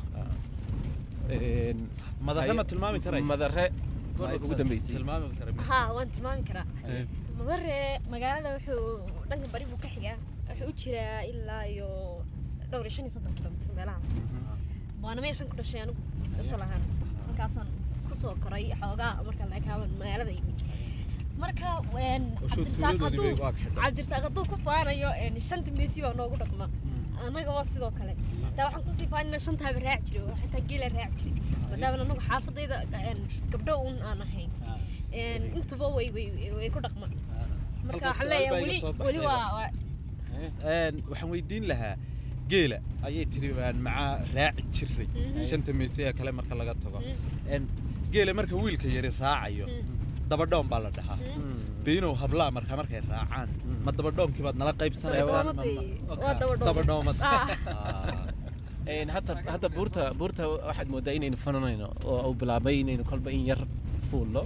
madare ma tilmaami karay. Madare goorma ugu dambeysay. tilmaami kara haa waan tilmaami karaa Aye. madare magaalada wuxuu dhanka bari buu ka xigaa. Wuxuu u jiraa ilaa iyo dhowr iyo shan iyo soddon kilomitr meelahaas. Waana meeshan ku dhashay anigu asal ahaan markaasaan ku soo koray xoogaa marka la ekaaban magaalada yimid marka cabdirasaaq hadduu ku faanayo shanta meesi baa noogu dhaqma. Annaga waa sidoo kale. Taa waxaan ku sii faanina shantaaba raaci jiray oo xitaa geela raaci jiray maadaama anagu xaafadayda gabdho un aan ahayn intuba way ku dhaqmaan. Marka waxaan leeyahay weli weli waa waxaan weydiin lahaa geela ayay tiri baan macaa raaci jiray shanta meesaya kale marka laga tago. Een, geela marka wiilka yari raacayo dabadhoon baa la dhahaa. Beinow hablaa markaa markay raacaan. Ma dabadhoonkii baad nala qaybsanaysaan dabadhoomad ma- wey. ma- waa dabadhoomad dabadhoomad Ah. Ah. Hadda buurta buurta waxaad moodaa inaynu fananayno oo uu bilaabay inaynu kolba in yar fuullo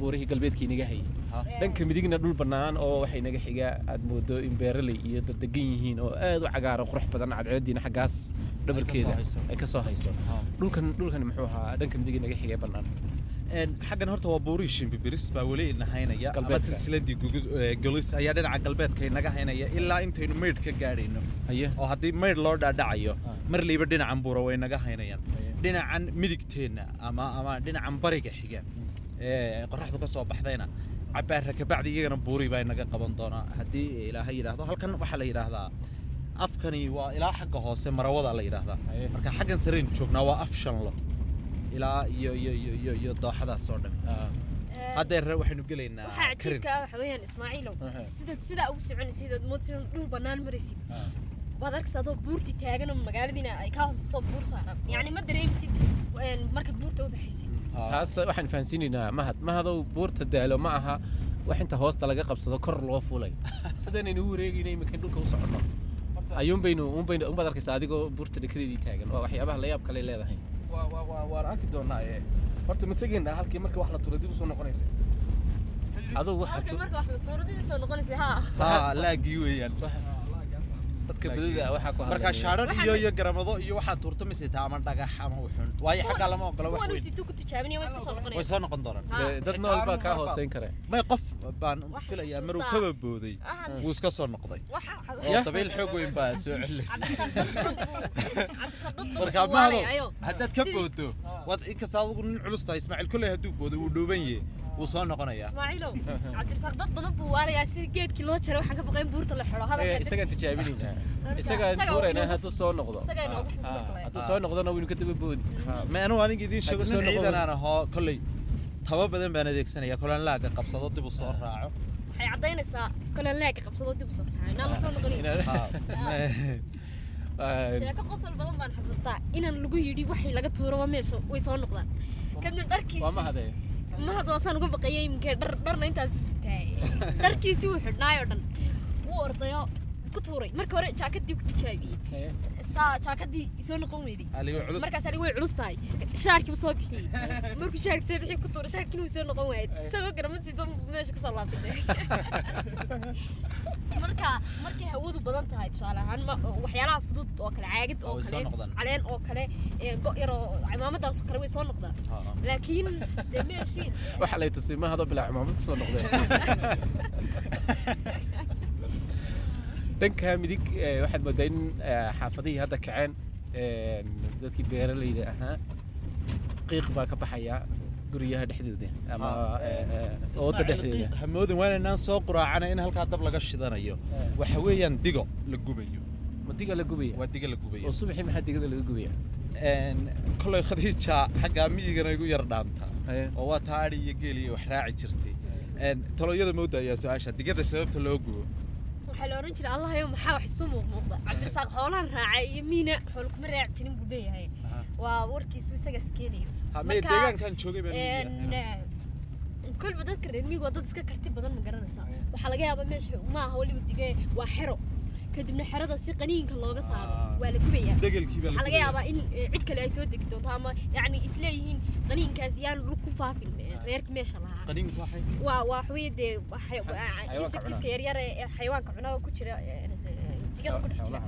buurihii galbeedkii inaga hayay. Ha. dhanka midigna dhul bannaan oo waxay naga xigaa aad moodo in beeraley iyo dad degan yihiin oo aad u cagaaro qurux badan cadceediina xaggaas dhabarkeeda ay ka soo hayso. Ha. dhulkan dhulkan muxuu ahaa dhanka midig naga xigay bannaan. Xaggan horta waa buurihii shimbibiris baa weli ina haynaya ama Galbeedka. silsiladii golis ayaa dhinaca galbeedka inaga haynaya ilaa intaynu maydh ka gaadhayno. Oo haddii maydh loo dhaadhacayo Ah. mar liiba dhinacan buura way naga haynayaan. Dhinacan midigteenna ama ama dhinacan bariga xiga qoraxdu ka soo baxdayna. Cabaara kabacdi iyagana buuri baa inaga qaban doonaa. Haddii ilaahay yidhaahdo halkan waxaa la yidhaahdaa afkani waa ilaa xagga hoose marawada la yidhaahdaa. Marka xaggan sareen joognaa waa af shanlo ilaa iyo iyo iyo iyo iyo dooxadaas oo dhan Ah, haddeer waxaynu gelaynaa waxaa cajiibka ah waxa weeyaan ismaaciilow sidaad sidaa ugu soconaysid ood mood sidan dhul bannaan maraysid ah. waad arkaysa adoo buurti taagan oo magaaladiina ay kaa hooseyso buur saaran. Yacni ma dareemisid markaad buurta u baxaysid. Ah. Taas waxaan fahansiinaynaa mahad mahadow buurta daalo ma aha wax inta hoosta laga qabsado kor loo fulay sidaynaynu u wareegayna iminkan dhulka u soconno ayuun baynu un baynu unbaad arkaysa adigoo buurta dhekadeedii taagan. Waa waxyaabaha la yaab kale leedahay. Waa waa waa waan arki doonaa ee horta ma tegaynaa halkii marka wax la turo dib u soo noqonaysa adugu waxaad halkay tu- marka wax la tuuradii soo noqonaysa haa. Haa laagii weeyaan dadka badida waxaa ku marka Waxaan iyo iyo garamado iyo waxaad tuurto mise ama dhagax ama wuxun waayo xaggaa lama ogola wax weyn. situu ku tijaabinaya waa iska soo way noqonaya soo noqon doonaan. Dad nool baa kaa hooseyn kare. May qof baan xusuusta. maruu kaba booday. Wuu iska soo noqday. Waxa oo dabayl xoog weyn baa soo celisay marka mahado waanayo haddaad ka boodo waad inkasta adigu nin culus tahay ismaaciil kolley hadduu boodo wuu dhooban yahe wuu soo noqonayaa ismaaciilow cabdirasaaq dad badan buu waarayaa sidii geedkii loo jaray waxaan ka baqay in buurta la xidho hadalka. Isagaan tijaabinaynaa Marka, isagaan inoogu hadduu soo noqdo. Ah, hadduu soo noqdona waynu ka daba boodi. Ma anigu aniga idiin sheego nin ciidan aan ahoo kolley taba badan baan adeegsanaya. Kolan laaga qabsado dib u soo raaco. Waxay caddaynaysaa kolan laaga qabsadoo dib u soo raacay inaan la soo noqonin. Ah, sheeko qosol badan baan xasuustaa. Inaan lagu yidhi waxay laga tuuro waa meesha way soo noqdaan. Kadibna waa mahadee mahad waasaan uga baqayay iminkee dhar dharna intaas sitaay dharkiisii wuu xidhnaay oo dhan. Wuu ordayo ku tuuray marka hore jaakadii ku tijaabiyey saa jaakadii soo noqon weyday markaas ani way culus tahay. Shaarkiiba soo bixiyey markuu shaarki soo bixiyey ku tuuray shaarkiina wuu soo noqon waayay isagoo garamadii dad meesha ka soo laabtay. Marka markay hawadu badan tahay tusaale ahaan waxyaalaha fudud oo kale caagid oo way kale caleen oo kale go' yar oo cimaamadaas oo kale way soo noqdaan. Laakiin dee meeshii waxa lay tusay ma hado bilaa cimaamad ku soo noqdeen dhanka midig eh, waxaad moodaa in eh, xaafadihii hadda kaceen eh, dadkii beeralayda ahaa. Qiiq baa ka baxaya guryaha dhexdooda ama eh, ooda dhexdeeda. hamoodin waa inaan soo quraacana in halkaa dab laga shidanayo. Waxa weeyaan digo la gubayo. Ma diga la gubaya waa diga la gubayo. Oo subaxii maxaa digada laga gubaya kolay khadiija xaggaa miyigana igu yar dhaanta. Oo waa taadhi iyo geel iyo wax raaci jirtay. Taloyada mawda ayaa su'aasha digada sababta loo gubo waxaa la oran jiray allahayo maxaa wax isu muuqmuuqda cabdirasaaq xoolahan raacay iyo miina xoolo kuma raaci jirin buu leeyahay. Aha. waa warkiisu isagaas eh, kolba dadka reer miyiga waa dad iska karti badan ma garanaysaa waxaa laga yaabaa meesha ma aha weliba dige waa xero. Kadibna xerada si qaniinka looga saaro Ah. waa la gubayaa waxaa laga yaabaa in eh, cid kale ay soo degi doonto ama yacni isleeyihiin qaniinkaas yaan lug ku faafin eh, reerka meesha lahaa waa waxaweye dee insectiska yaryar ee xayawaanka cunaa ku jira digada ku dhex jira.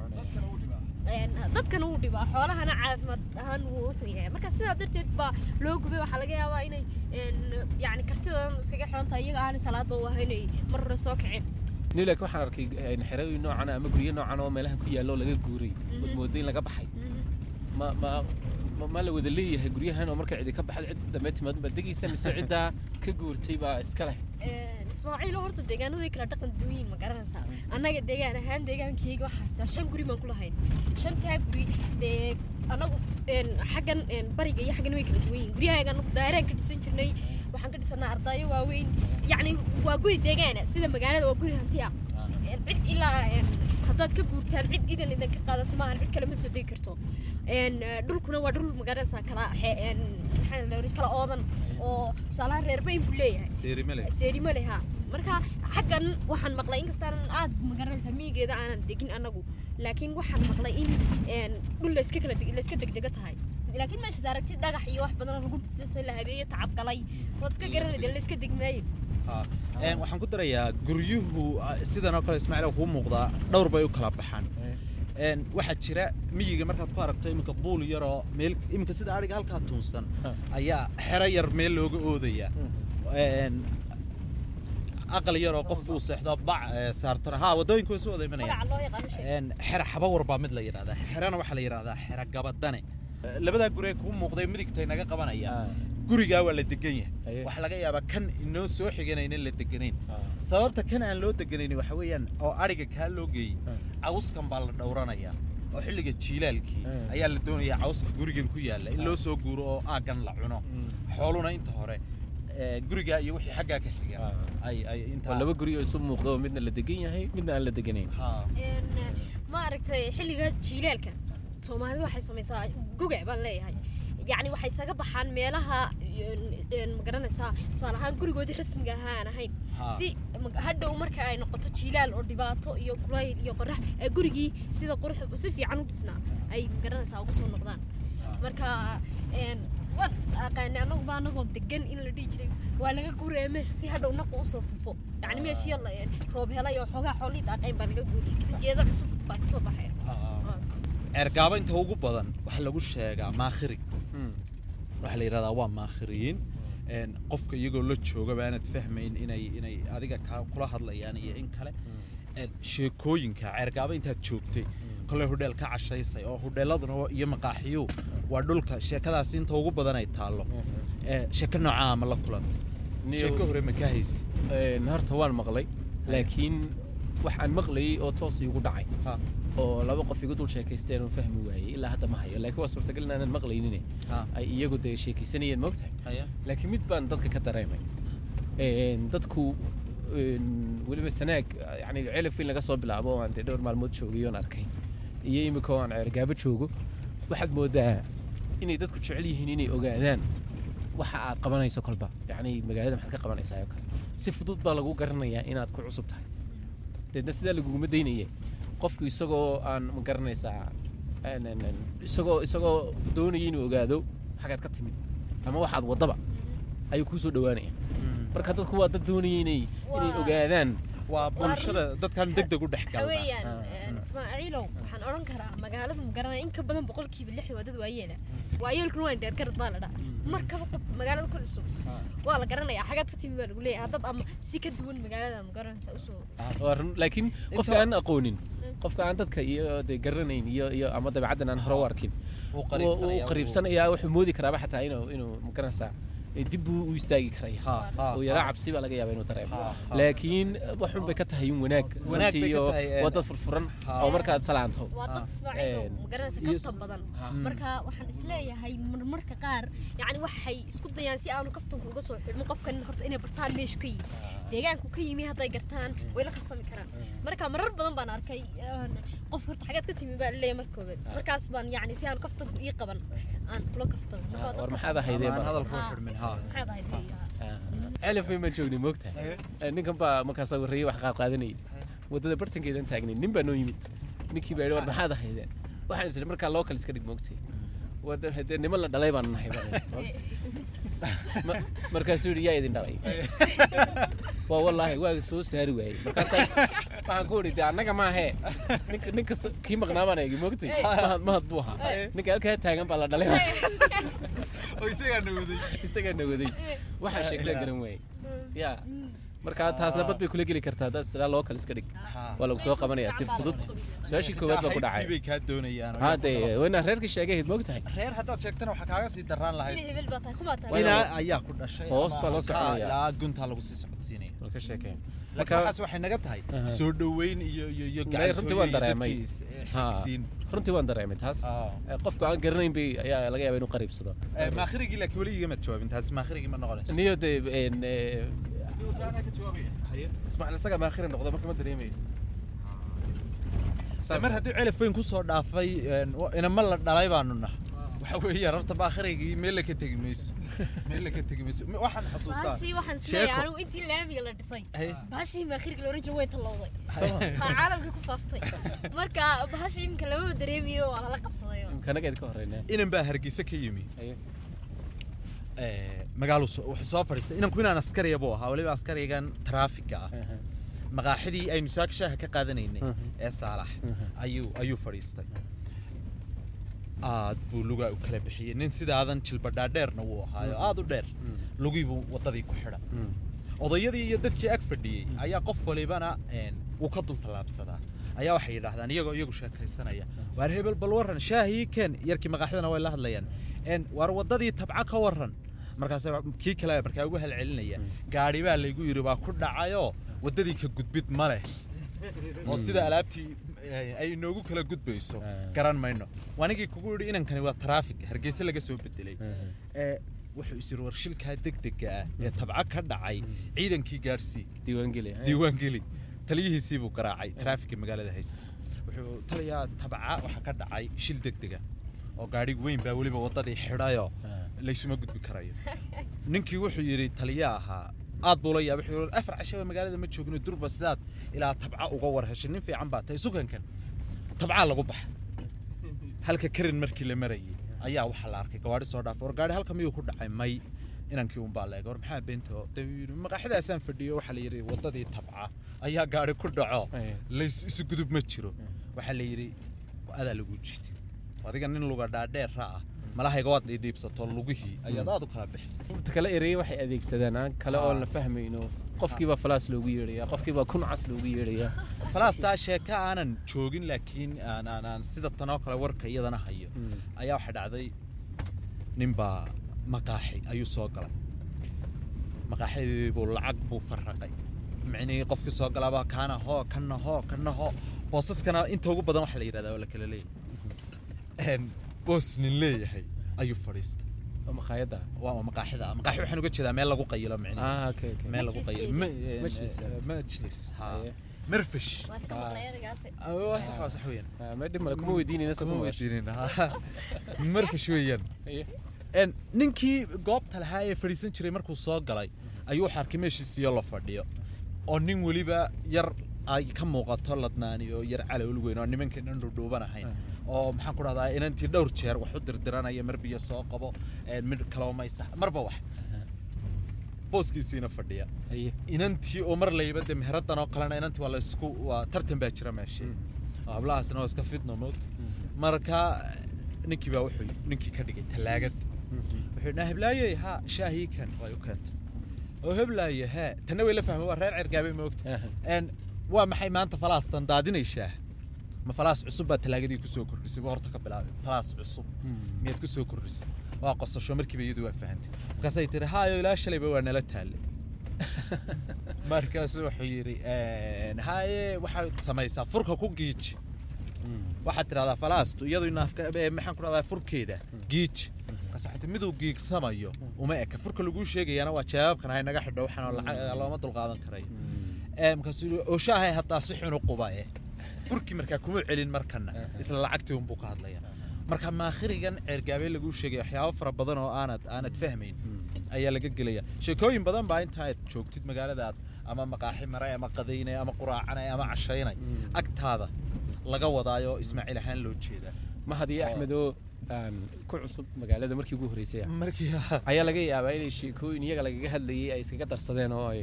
Dadkana wuu dhibaa xoolahana caafimaad ahaan wuu wuxuu yahay. Marka sidaa darteed baa loo gubay waxaa laga yaabaa inay een, yacni kartidoodan iskaga xiran tahay iyaga aanay salaadba u ahayn ay mar hore soo kaceen Nin laakiin waxaan arkay xerooyin noocan ah ama guryo noocan oo meelahan ku yaallo laga guuray. Ood moodo in laga baxay. Ma ma ma- la wada leeyahay guryahan oo marka cidi ka baxad cid dambe timaad baa degaysa mise ciddaa ka guurtay baa iska leh. Ismaaciil horta deegaanadu way kala dhaqan duwan yihiin ma garanaysaa? Annaga deegaan ahaan deegaankayga waxaa haystaa shan guri baan ku lahayn. Shantaa guri dee anagu een, xaggan bariga iyo xaggan way kala duwan yihiin guryahaga anagu daaraan ka dhisan jirnay. Waxaan ka dhisanaa ardaayo waaweyn. Yacni waa guri deegaana sida magaalada waa guri hanti ah. Een, cid ilaa haddaad ka guurtaan cid idan idan ka qaadato maahan cid kale ma soo degi karto dhulkuna waa dhul ma garanaysaa kala kala oodan oo tusaalaha reer bayn buu leeyahay. Seeri male seerimo leh ha marka xaggan waxaan maqlay inkastaan aad ma garanaysaa miyigeeda aanan degin anagu. Laakiin waxaan maqlay in dhul layska kala layska degdega tahay. Laakiin meeshaad aragtid dhagax iyo wax badan lagu dhisay la habeeye tacab galay. Waad iska garanayda layska degmaaye waxaan ku darayaa guryuhu ah, sidan oo kale ismaaciil kuu muuqdaa dhowr bay u kala baxaan. Een, waxaa jira miyiga markaad ku aragto iminka buul yaroo meel iminka sida ariga halkaa tuunsan Ha. ayaa xero yar meel looga oodaya. Een, aqal yaroo qofku uu seexdo bac eh, saartana. Ha wadooyinku way soo wada imanayaan xero xabawar baa mid la yidhahdaa xerana waxaa la yidhahdaa xero gabadane. Labadaa guri ee kuu muuqday midigtay naga qabanaya. Ah. gurigaa waa la degan yahay. Waxaa laga yaabaa kan inoo soo xiganayn in la deganayn. Ah. sababta kan aan loo deganayn waxa weeyaan oo ariga kaa loo geeyey. Ah. Cawskan baa la dhowranayaa oo xilliga jiilaalkii Ah. ayaa la doonayaa cawska gurigan ku yaalla in loo soo guuro oo aaggan la cuno Mm. xooluna inta hore eh, gurigaa iyo wixii xaggaa ka xiga Ah. laba guri oo isu muuqda oo midna la degan yahay midna aan la deganayn Ha. Een, ma aragtay xilliga jiilaalka soomaalidu waxay samaysaa guga baan leeyahay yacni waxay isaga baxaan meelaha een, een, ma garanaysaa tusaale ahaan gurigoodii rasmiga ahaa aan ahayn Ha. si hadhow marka ay noqoto jiilaal oo dhibaato iyo kulayl iyo qorax ee gurigii sida qurux si fiican u dhisnaa ay ma garanaysaa uga soo noqdaan. Marka waan aqaanay anaguba anagoo degan in la dhihi jiray. Waa laga guuraya meesha si hadhow naqu u soo fufo. Yacni meeshii roob helay oo xoogaa xoolii daaqayn baa laga guuriyay geedo cusub baa ka soo baxaya. Ceergaabo inta ugu badan waxaa lagu sheegaa maakhiri. Waxaa la yidhahdaa waa maakhiriyiin. Een, qofka iyagoo la jooga baanad fahmayn inay inay adiga kaa kula hadlayaan iyo in kale. Een, sheekooyinka ceergaabo intaad joogtay. Kolay hudheel ka cashaysay oo hudheeladuna waa- iyo maqaaxiyu waa dhulka sheekadaasi inta ugu badan ay taallo. Ee, sheeko noocaa ma la kulantay. Sheeko hore ma ka haysi. Een, horta waan maqlay laakiin wax aan maqlayay oo toos iigu dhacay. Ha. Oo laba qof igu dul sheekaysteen oo fahmi waayey ilaa hadda ma hayo. Laakiin waa suurtagal inaanan maqlaynin ha. Ay iyagu dee sheekaysanayeen moogtahay laakiin mid baan dadka ka dareemay. Dadku weliba sanaag yani celif in laga soo bilaabo oo aan dee dhowr maalmood joogay oon arkay. Iyo imika oo aan ceergaabo joogo waxaad moodaa inay dadku jecel yihiin inay ogaadaan waxa aad qabanayso kolba. Yacni magaalada maxaad ka qabanaysaa oo kale. Si fudud baa lagu garanayaa inaad ku cusub tahay deedna sidaa laguguma daynaya qofku isagoo aan ma garanaysaa isagoo isagoo doonaya inuu ogaado xagaad ka timid. Ama waxaad waddaba ayuu kuu soo dhowaanaya marka dadku waa dad doonaya inay inay ogaadaan waa bulshada dadkan deg deg u dhex waxa galna weeyaan een, ismaaciilow waxaan odhan karaa magaalada ma garanaya in ka badan boqolkiiba lixdan waa dad waayeela. Waayeelkuna waa dheergarad baa la dhaha markaba qof magaalada ku cusub waa la garanayaa xagaad ka timi baa lagu leeyahay. Haddad ama si ka duwan magaalada ma garanaysa u soo. Run- laakiin qofka aan aqoonin qofka aan dadka iyo dee garanayn iyo iyo ama dabeecaddan aan hore u arkin wuu qariibsanayaa wuxuu moodi karaaba xataa inuu inuu ma garanaysaa ee dib buu u istaagi ha, oo yaraa ha. cabsi baa laga yaabaa inuu dareemo. Laakiin waxun bay ka tahay in wanaag. Runtii iyo een, waa dad furfuran oo markaad salaanto. Waa dad Ah. ismaaciilow Een, ma garanaysa iyo kaftan badan. Ha. marka waxaan is leeyahay marmarka qaar yacni waxay isku dayaan si aanu kaftanku uga soo xidhmin qofkan horta inay bartaan meeshu ka yimi deegaanku ka yimi hadday gartaan way la kaftami karaan. Marka marar badan baan arkay qof horta xagaad ka timi baa la leeyahay marka koobaad markaas baan yacni si aan kaftanku ii qaban aan kula waa dad war kaftan maxaad badan. ahaydee aan baa hadalka u Ha. xidhmin ha. maxaad ahayd leeyahay celif weyn baan joognay moogtahay Eh, ninkan baa markaas warreeyey wax qaadqaadanayay waddada bartankeedan taagnay nin baa noo yimid. Ninkii baa yidhi war maxaad ahaydeen waxaan isiri markaa loo kale iska dhig moogtay hadee niman la dhalay baan nahay markaasuu yidhi yaa idin dhalay. Waa wallaahi waa soo saari waayey. Markaasaa waxaan ku idhi de annaga maahee ninka kii maqnaa baan eegi moogtay mahad mahad buu ahaa. Ninka halkaa taagan baa la dhalay. Oo isagaa nawaday isagaa nawaday waxaa sheegtaa garan waayey. Ya marka taasna bad bay kula geli kartaa haddaad sidaa loo kale iska dhig. Waa lagu soo qabanayaa si fudud. su'aashii koowaad baa ku dhacay. Wayna reerkii sheegahayd moogtahay reer haddaad sheegtana waxaa kaaga sii daraan lahayd. Tahay tahay. Ayaa ku dhashay Hoos baa loo soconaya. ilaa guntaa lagu sii socodsiinaya. Bal ka sheekeen laakiin waxaas waxay naga tahay Aha. soo dhoweyn iyo iyo iyo runtii waan dareemay. eh, runtii waan dareemay taas. Eh, qofku aan garanayn bay ayaa laga yaaba inuu qariibsado. Eh, maakhirigii laakiin weli igama jawaabin taasi maakhirigii ma noqonayso niyo de en, eh, ismaaciil isaga maakhiri noqdo marka ma dareemayo mar haddii celif weyn ku soo dhaafay een, wa- inama la dhalay baanu nah waxa weeyaan horta maakhirigii meel la ka tegi mayso. Meel la ka tegi mayso. Ma- waxaan xasuustaa. Baashii waxaan sheeko. is leeyahay anigu intii laamiga la dhisay. Baashii maakhirka la oran jiray way tallowday ha caalamka ku faaftay. Marka baashii imka lamaba dareemiyo waa lala qabsaday. Imkanageed ka horreynaa. Inan baa hargeysa ka yimi Magaalu soo- fadhiistay inanku inaan askariya buu ahaa. Waliba askarigan taraafiga ah maqaaxidii aynu saaka shaaha ka qaadanaynay ee saalax. Ayuu ayuu fadhiistay aad buu lugaa u kala bixiyey. Nin sidaadan jilbadhaadheerna wuu ahaayo. Aad u dheer. Lugii buu waddadii ku xidhan. Odayadii iyo dadkii ag fadhiyey ayaa qof walibana wuu ka dul tallaabsadaa ayaa waxay yidhaahdaan iyagoo iyagu sheekaysanaya. Waar hebel bal warran shaahii keen yarkii maqaaxidana way la hadlayaan. Waar waddadii tabca ka warran markaas kii kale markaa ugu halcelinaya. Gaadhi baa laygu yidhi baa ku dhacayoo waddadii ka gudbid ma leh. Oo sida alaabtii eh, ay inoogu kala gudbayso. Ah. garan mayno. Wanigii kugu yidhi inankani waa taraafik hargeysa laga soo bedelay. Ee wuxuu is yidhi war shilkaa degdega ah ee tabca ka dhacay ciidankii gaadhsii diiwaan geli Haye. diiwaan geli taliyihiisii buu garaacay taraafikka magaalada haysta wuxuu taliyaa tabca waxaa ka dhacay shil degdega oo gaadhig weyn baa weliba waddadii xidhayoo Ah. Laysuma gudbi karayo. Ninkii wuxuu yidhi taliya ahaa aad buu la yaabay. Wuxuu yidhi afar cashaba magaalada ma joogno durba sidaad ilaa tabca uga war heshay nin fiican baa tahay sukankan tabcaa lagu baxa. Halka karin markii la marayay ayaa waxaa la arkay gawaadhi soo dhaafay war gaadhi halka miyuu ku dhacay? May inankii un baa la war maxaa yidhi maqaaxidaasaan fadhiyo waxaa la yidhi waddadii tabca ayaa gaadhi ku dhaco. Lays isu gudub ma jiro. Waxaa la yidhi adaa lagu jiiday adiga nin luga dhaadheera ah malahayga waad dhiidhiibsato lugihii ayaad aad u kala bixisay. Inta kale ereye waxay adeegsadaan aan kale oon la fahmayno qofkiibaa falaas loogu yeedhayaa qofkiibaa kun cas loogu yeedhayaa. Falaastaa sheeka aanan joogin laakiin aan aan aan sida tanoo kale warka iyadana hayo. Mm. ayaa waxaa dhacday ninbaa maqaaxi ayuu soo galay. Maqaaxidii buu lacag buu farraqay. Micnihii qofkii soo galaaba kaana hoo kana hoo kana hoo boosaskana inta ugu badan waxaa la yidhahdaa waa la kala leeyahay boos nin leeyahay ayuu fadhiistay. Oo makhaayadda? Waa maqaaxida. Maqaaxi waxaan uga jeedaa meel lagu qayilo micnihi ah meel lagu qayilo. Majlis, eh, majlis. Ah. Ah, waa sax weeyaan Ah, ma dhib male kuma weydiinayna kuma sabab weydiinin marfish weeyaan. En, ninkii goobta lahaa ee fadhiisan jiray markuu soo galay ayuu waxaa arkay meeshiisiyo la fadhiyo. Oo nin weliba yar ay ka muuqato ladnaani oo yar calowl weyn oo nimankeenan dhudhuuban ahayn oo maxaan ku dhahdaa inantii dhowr jeer wax u dirdiranaya mar biyo soo qabo mid kaloo maysa marba wax. Booskiisiina fadhiya. Inantii oo mar layba de meheradan oo kalena inantii waa laysku waa tartan baa jira meesha. Oo hablahaasna waa iska fidno moogta marka ninkii baa wuxuu ninkii ka dhigay talaagad. Wuxuu dhaha heblaayoy ha shaahii kan way u keentay. Oo heblaayo hee tanna way la fahmay waa reer cergaabay moogta waa maxay maanta falaastan daadinaysaa ma falaas cusub baa talaagadii ku soo kordhisay buu horta ka bilaabay. Falaas cusub. Miyaad ku soo kordhisay. Waa qosasho markiiba iyadu waa fahantay markaasay tiri haayo ilaa shalayba waa nala taallay. Markaasu wuxuu yidhi haye waxaad samaysaa furka ku giiji. Waxaad tidhahdaa falaastu iyadu maxaan ku dhahdaa furkeeda giiji. Markaas miduu giigsamayo uma eka. Furka laguu sheegayana waa jawaabkan hay naga xidho waxaan looma dulqaadan karayo Ee, markaasuu yidhi oo shaahay haddaa si xun u quba eh furkii markaa kuma celin markana. Isla lacagtii unbuu ka hadlaya marka maakhirigan ceergaabee laguu sheegay waxyaabo fara badan oo aanad aanad fahmayn ayaa laga gelaya sheekooyin badan baa inta aad joogtid magaaladaad ama maqaaxi maray ama qadaynay ama quraacanay ama cashaynay. Agtaada laga wadaayo ismaaciil ahaan loo jeedaa. Mahad iyo axmed oo aan ku cusub magaalada markii ugu horreysay. Ah. Ayaa laga yaabaa inay sheekooyin iyaga lagaga hadlayay ay iskaga darsadeen oo ay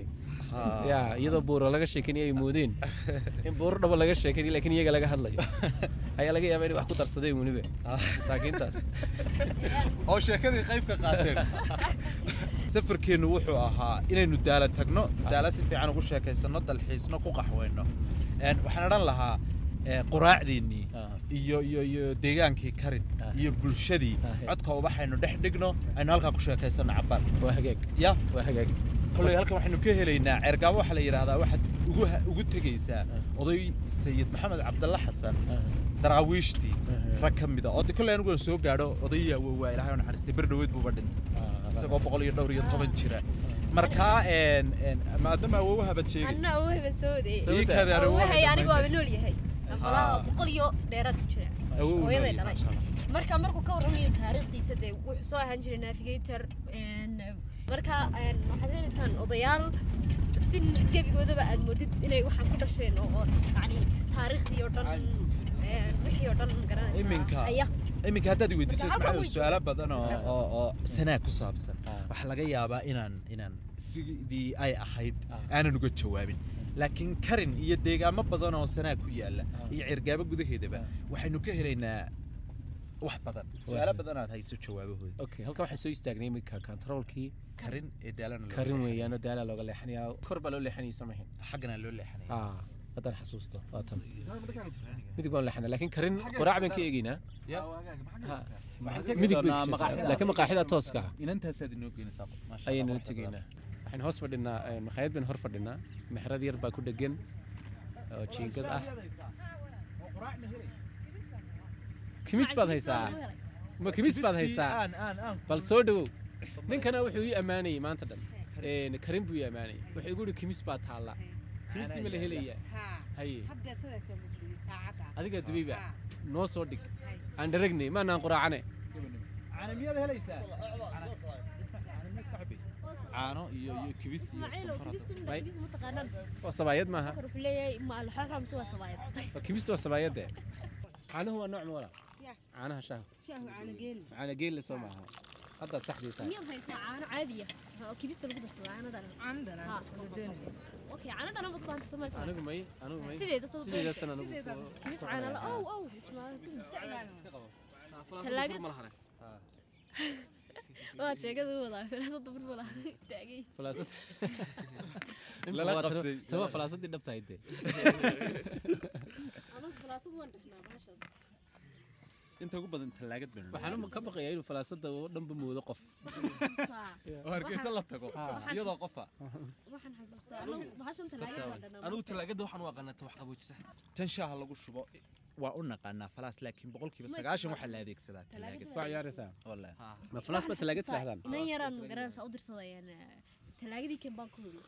ya iyadoo buuro laga sheekanaya ay moodeen. In buuro dhaba laga sheekanay laakiin iyaga laga hadlayo ayaa laga yaabaa inay wax ku darsadeen weliba masaakiintaas. Oo sheekadii qayb ka qaateen. Safarkeennu wuxuu ahaa inaynu daala tagno daala si fiican ugu sheekaysano dalxiisno ku qaxweyno waxaan odhan lahaa ee, quraacdeennii. Iyo iyo iyo deegaankii karin Ah. iyo bulshadii. Ah. codka ubaxaynu dhex dhigno aynu halkaa ku sheekaysano cabaan ya? Kolley halkan waxaynu ka helaynaa ceergaabo waxaa la yidhaahdaa waxaad ugu tegaysaa oday sayid maxamed cabdalle xasan daraawiishtii rag ka mida. Oo kolley anigu aan soo gaadho odayaa waa ilaahay u naxariistay ber dhaweed buuba dhintay isagoo boqol iyo dhowr iyo toban jira. Markaa maadaama awoowaha baad sheegay ambalaha boqol iyo dheeraad ku jira. Hooyaday dhalay. Marka markuu ka warramayo taariikhdiisa dee wuxuu soo ahaan jiray navigator een, marka waxaad helaysaan odayaal si gebigoodaba aad moodid inay waxaan ku dhasheen oo yacni taariikhdii oo dhan een, wixii oo dhan ma garanaysaa iminka. Haddaad weydiiso way su'aalo badan oo oo oo sanaa ku saabsan. Ah. waxaa laga yaabaa inaan inaan sidii ay ahayd Ah. aanan uga jawaabin laakiin karin iyo deegaamo badan oo sanaa ku yaalla iyo cirgaabo gudaheedaba waxaynu ka helaynaa wax badan. Su'aalo badan aad hayso jawaabahooda. Okay halkan waxaan soo istaagnay iminka controlkii. Karin ee daalana karin weeyaanoo daalaa looga leexanayaa kor baa loo leexanayay samahayn xaggana loo leexanaya. Ah haddaan xasuusto waa tan midig waan leexanay laakiin karin qoraac baan ka eegaynaa midig laakiin maqaaxida tooska. ah inantaasaad inoo geynaysaa ayaynu waxaad tegaynaa waxaan hoos fadhinaa makhaayad baan hor fadhinaa mexrad yar baa ku dhegan oo jiingad ah. Kimis baad haysaa ma kimis baad haysaa bal soo dhawow ninkana wuxuu ii ammaanayay maanta dhan karin buu ii ammaanayay wuxuu igu yidhi kimis baa taalla kimistii ma la helayaa haye adigaa dubayba noo soo dhig aan dharagnay maanaan quraacane caano iyo iyo kibis iyo kibista waa sabaayad maaha wuxuu leeyahay ma alxaaxa mise waa sabaayad waa kimista waa sabaayadde caanuhu waa nooc ma wala caanaha shaahu caana geelle soo maaha haddaad saxdii tahay miyaad haysaa caano caadiya oo kibista lagu darsado caano dhanan Ha. okay caano dhanan baad baanta soo maysa anigu may anigu may sideeda soo sideeda san anigu kibis caano la ow ow ismaaciil Talaagad? Waad sheegada u wadaa firaasada burbula taagay falaasad Lala qabsay. tama falaasadii dhabtahay dee inta ugu badan talaagad baynu waxaan ka baqayaa inuu falaasada oo dhanba moodo qof oo hargeysa la tago iyadoo qofa waxaan xasuustaa anigu bahashan talaagada waxaan u aqaanaa wax qaboojisa tan shaaha lagu shubo waa u naqaanaa falaas laakiin boqolkiiba sagaashan waxaa la adeegsadaa ma falaas ba talaagad saxdaan inan yaraan garanaysaa u dirsadayaan talaagadii kan baan ku heli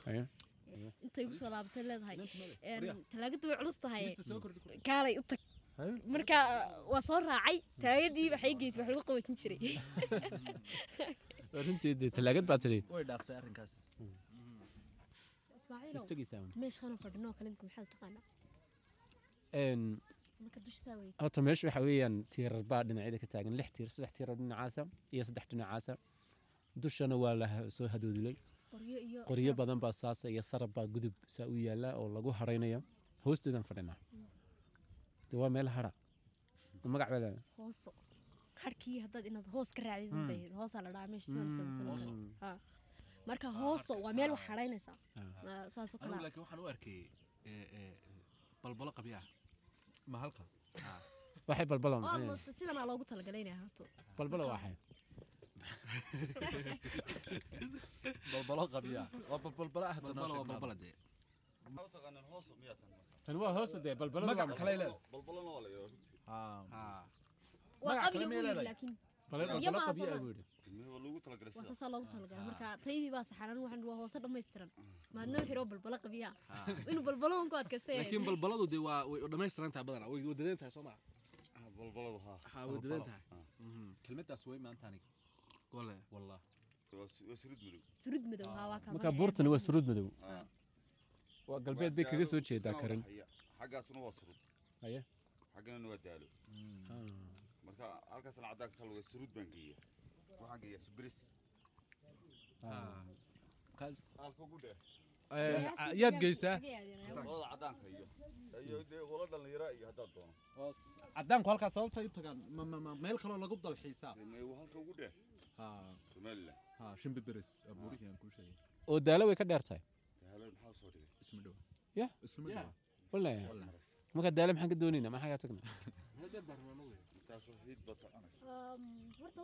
intay igu soo laabatay leedahay. Talaagadu way culus tahay. Kaalay u tag. Marka waa soo raacay. Talaagadii waxay geysay wax lagu qaboojin jiray. Runtii talaagad baa tidhi. Way dhaaftay arrinkaas. Meeshana fadhinoo kale imika maxaad u taqaanaa Horta meesha waxa weeyaan tiirar baa dhinacyada ka taagan lix tiir saddex tiir oo dhinacaasa iyo saddex dhinacaasa dushana waa la soo hadoodilay qoryo badan baa saasa iyo sarab baa gudub saa u yaalla oo lagu haraynayo hoosteedan fadhinaa de waa meel hara magac baa hooso harkii haddaad inaad hoos ka raacdid hoosaa la dhahaa meesha marka hooso waa meel wax hadhaynaysaa Ah. saasoo kale laakiin waxaan u arkay balbalo qabya halka? Waxay balbalo sidanaa loogu talagalay inay ahaato? Balbalo waxay balbalo qabya. Waa balbalo ah balbalo waa balbala dee tan waa hoose dee balbalo magac kale leedahay balbalana waa Ah. leedahay. laakiin. Balbalo soo buu yidhi tilmaha waa loogu talagalay waa sidaas. saasaa loogu talagalay? Marka taydii baa saxaran waxaan waa hoose dhammaystiran maadna wixii oo balbalo qabyaa inuu balbalo un ku adkaystay. Laakiin balbaladu dee waa way dhammaystiran tahay badanaa. Way wadadan tahay soo maa Ah, balbaladu haa haa way wadadan tahay. Kelmadaas way maanta aniga wale wallah waa su- waa surud madow. Surud madow haa waa kaa marka buurtani waa suruud madow. Ah. waa galbeed bay kaga soo jeedaa Kana karin. waxaya. xaggaasuna waa surud haye xaggana waa daalo marka halkaasna caddaanka kale waa surud baan geeya waxaan geeyaa sibris yaad geysaa cadaanku halkaas sababta u tagaan meel kaloo lagu dalxiisaa Mee waa halka ugu dheer ha somaliland ha shimbi beres abuurihii aan kuu sheegay oo daalo way ka dheer tahay marka daalo maxaan ka doonaynaa maxaa kaa tagna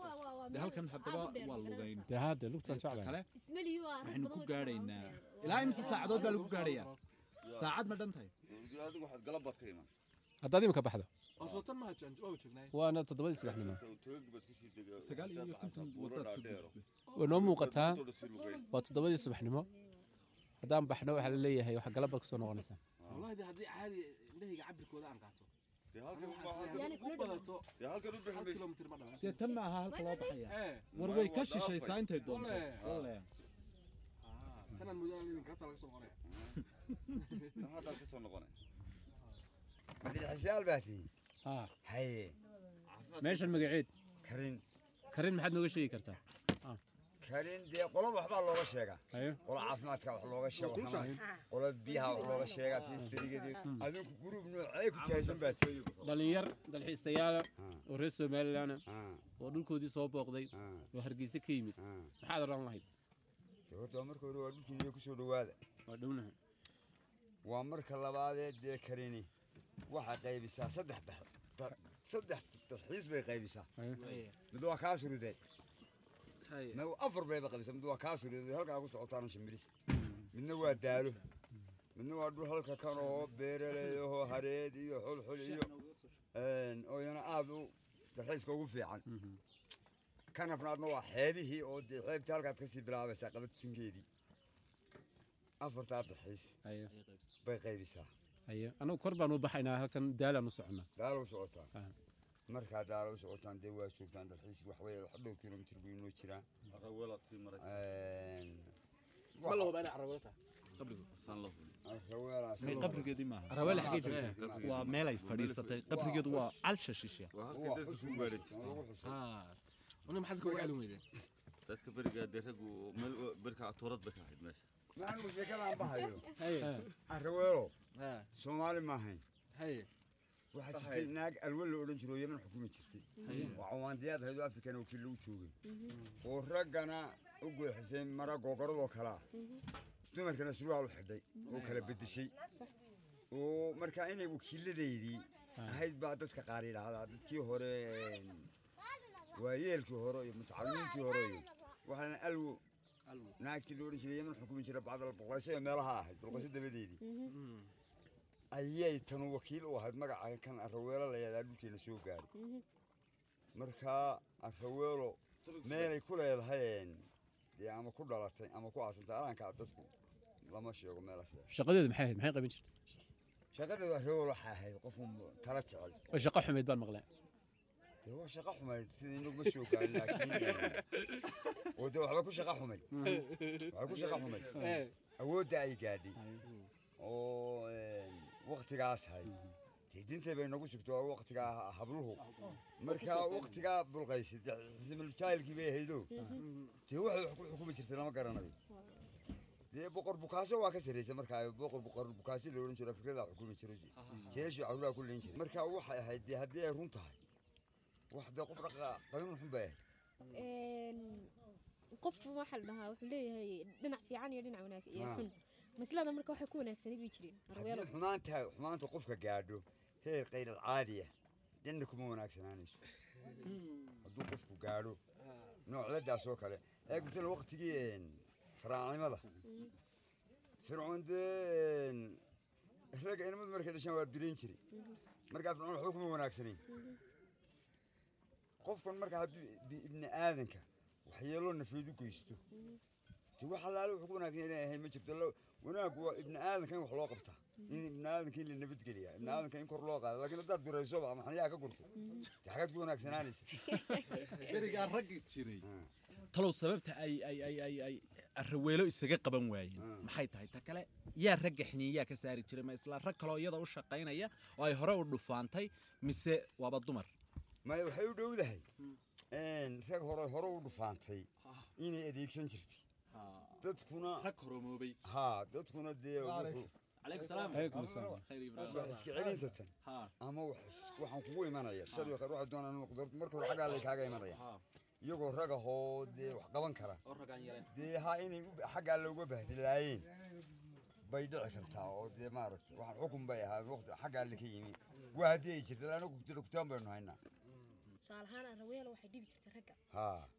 waa waa waa halkan haddaba waa lugayn kale waa waxaynu ku gaadhaynaa ilaa imse saacadood baa lagu gaadhayaa saacad ma dhan tahay haddaad imika soo waa joognay waana toddobadii subaxnimo way noo muuqataa waa toddobadii subaxnimo haddaan baxno waxaa la leeyahay noqonaysaa Waxaa Yani ku kula dhawaad. Dee tan ma aha halka loo baxaya war way ka shishaysaa intay doonto madaxisyaal baa tihi haye meeshan magaceed karin karin maxaad nooga sheegi kartaa karin dee qolo waxbaa looga sheegaa. Qolo caafimaadka wax looga sheego qolo biyaha wax looga sheegaa tiistarigeedii adinku guruub noocee ku jahaysan baa dhalinyar dalxiisayaala oo reer somalilan oo dhulkoodii soo booqday oo hargeysa ka yimid. Maxaad odhan lahayd? Horta marka hore waa dhulkiiniyo ku soo dhowaada. Waa dhownaha waa marka labaadee dee karini waxay qaybisaa saddex saddex dalxiis bay qaybisaa. Mid waa kaa surideed mid afar bayba qaybisaa mid waa kaa surideed halkaa ku socotaan shimbiris midna waa daalo midna waa dhul halka kan oo beeraley oo hareed iyo xulxul iyo oo iyana aad u dalxiiska ugu fiican. Kan afnaadna waa xeebihii oo dee xeebtii halkaad ka sii bilaabaysaa qabatinkeedii. Afartaa dalxiis. Bay qaybisaa anagu kor baan u baxaynaa halkan daalaan u soconnaa daalo u socotaan Ah. Markaa daalo u socotaan dee waa joogtaan dalxiis wax weeye wax dhowr kilomitir buu inoo joogtaa waa meelay fadhiisatay. Qabrigeedu waa calsha shishe dadka dadka berigaa dee raggu berka atoorad bay ka ahayd meesha. Maxanugu sheekadaan bahayo araweelo haa soomaali maahayn waxaa jirtay naag alwe la odhan jiro yaman xukumi jirtay. Oo cawaandiyaad ahayd oo afrikan oo kii lagu joogay. Oo raggana u gooxisay mara googoradoo kalaa dumarkana surwaal u xidhay oo kala bedeshay oo markaa inay wakiiladeydii ahayd baa dadka qaar yidhaahdaa dadkii hore waayeelkii hore iyo mutacalimiintii hore iyo waxaana alwo. Naagtii la odhan jiray yaman xukumi jira bacdal ee meelaha ahayd boqolayso dabadeedii ayay tanu wakiil u ahayd magaca kan araweelo la yahdaa dhulkeena soo gaaray. Markaa araweelo meelay ku leedahay dee ama ku dhalatay ama ku aasantay alankaa dadku lama sheego meelaas shaqadeedu maxay ahayd? Maxay qaban jirtay? Shaqadeedu araweelo waxaa ahayd qof tala jecel. Waa shaqo xumeyd baan maqlay. Dee waa shaqo xumayd sidii inaguma soo gaarin laakiin oo dee waxba ku shaqa xumay waxay ku shaqa xumay awoodda ay gaadhay. Oo waktigaas hay dee dinta bay nagu sugto waktigaa habluhu marka waktigaa bulqaysid xismuljaahilkii bay ahaydo dee waxay wax ku xukumi jirtay lama garanayo. Dee boqor bukaaso waa ka sarreysa markaa boqor boqor bukaasi la odhan jiro afrikada xukumi jiro jeeshii caruuraha ku leyn jiray. Marka waxay ahayd dee haddii ay run tahay wax dee qof dhaqa qabiil xun bay ahayd. Qofku waxaa la dhahaa wuxuu leeyahay dhinac fiican iyo dhinac wanaag iyo xun maslada marka waxay ku wanaagsanid bay jireen haddii xumaanta xumaanta qofka gaadho heer kayr alcaadiya dhanna kuma wanaagsanaanayso hadduu qofku gaadho noocyadaas oo kale eeg matala waqtigii faraacnimada fircoon dee ragga inamadu markay dhashaan waa bilayn jiray markaa fircoon waxba kuma wanaagsanayn qofkan marka hadduu ibni aadanka waxyeeloo nafeed u geysto de wax allaale wuxuu ku wanaagsan inay ahayn ma jirto wanaaggu waa ibni aadanka in wax loo qabtaa in ibni aadanka in la nabadgeliya ibni aadanka in kor loo qaado. Laakiin haddaad biraysoba ama xaniyaa ka gurto de xagaad ku wanaagsanaanaysa berigaa raggi jiray. Talow sababta ay ay ay ay ay araweelo isaga qaban waayeen maxay tahay? Ta kale yaa ragga xiniiyaa ka saari jiray. Ma isla rag kaloo iyada u shaqaynaya oo ay hore u dhufaantay mise waaba dumar? Maya waxay u dhowdahay. Rag hore hore u dhufaantay. Inay adeegsan jirtay dadkuna rag horomoobay haa dadkuna dee iska celinta tan ama waxaan kugu imanaya. Shal iyo khayr waxaa doonaan marka hore xaggaa lay kaaga imanaya. Iyagoo rag ahoo dee wax qaban kara. Oo ragaan yareen dee haa inay xaggaa looga bahdilaayeen bay dhici kartaa oo dee maaragtay waxaan xukun bay ahaa waqti xaggaa laka yimi. Waa haddii ay jirta laana kutaan baynu haynaa tusaale ahaan araweelo waxay dhibi jirtay ragga.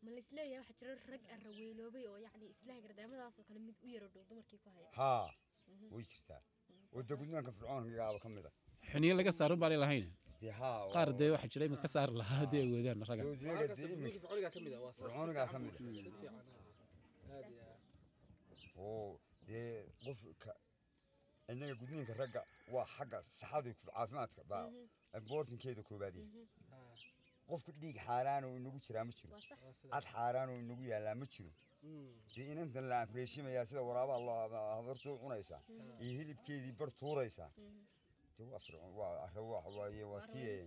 Ma la is leeyahay waxaa jira rag araweeloobay oo yacni islaha gardaamadaas oo kale mid u yaro dhow dumarkii ku haya? Haa way jirtaa. Oo dee gudniinka fircoonkaaba ka mid a. Xiniyo laga saarin baan lahayn. Qaar dee waxaa jira imika ka saari lahaa haddii ay weedaan ragga. Iminka fircoonigaa ka mid a oo dee qofka innaga gudniinka ragga waa xagga saxada iyo caafimaadka baa boortinkeeda koobaad qofka dhiig xaaraan oo inagu jiraa ma jiro. Cad xaaraan oo inagu yaallaa ma jiro. Dee inantan la amreeshimayaa sida waraabaa loo habartuu cunaysaa. Iyo hilibkeedii bar tuuraysaa. Waa wey.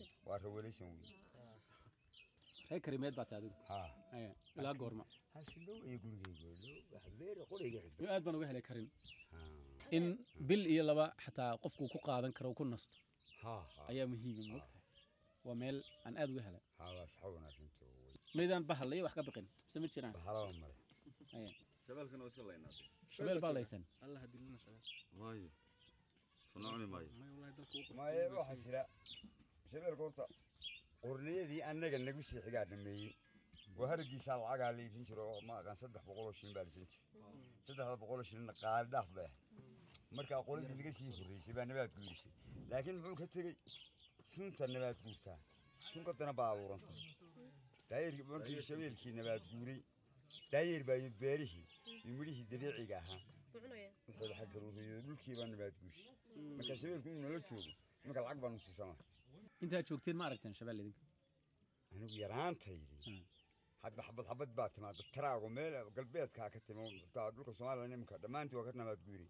Reer karimeed baa ilaa goorma. Aad baan uga helay karin. In bil iyo laba xataa qofku ku qaadan karo ku nasto. Ayaa muhiima moogtahay waa meel aan aad uga helay. Maydaan bahal iyo wax ka biqin mise ma jiraan? Shabeel baa laysan. Waxaa jira shabeelka horta qorniyadii annaga nagu sii xigaa dhameeyey. Waa haragiisaa lacagaa la iibsan jiro ma aqaan saddex boqoloo shilin baa lisan jir saddexda boqoloo shilinna qaali dhaaf bay ahayd markaa qoladii naga sii horreysay baa nabaad guurisay laakiin muxuu ka tegey sunta nabaad guurtaa. Sunkatana baa abuuranta daayirkii markii shabeelkii nabaad guuray daayir baa iyo beerihii iyo midhihii dabiiciga ahaa. Wuxuu laxa garuuriyo dhulkii baa nabaad guushay marka shabeelku inuu nala joogo iminka lacag baan usiisamaa intaad joogteen ma aragteen shabeel idinku? Anigu yaraantaydi Hmm. hadda xabad xabad baa timaada taraago meel galbeedkaa ka timo. Xitaa dhulka soomaaliya imika dhammaantii waa ka nabaad guuri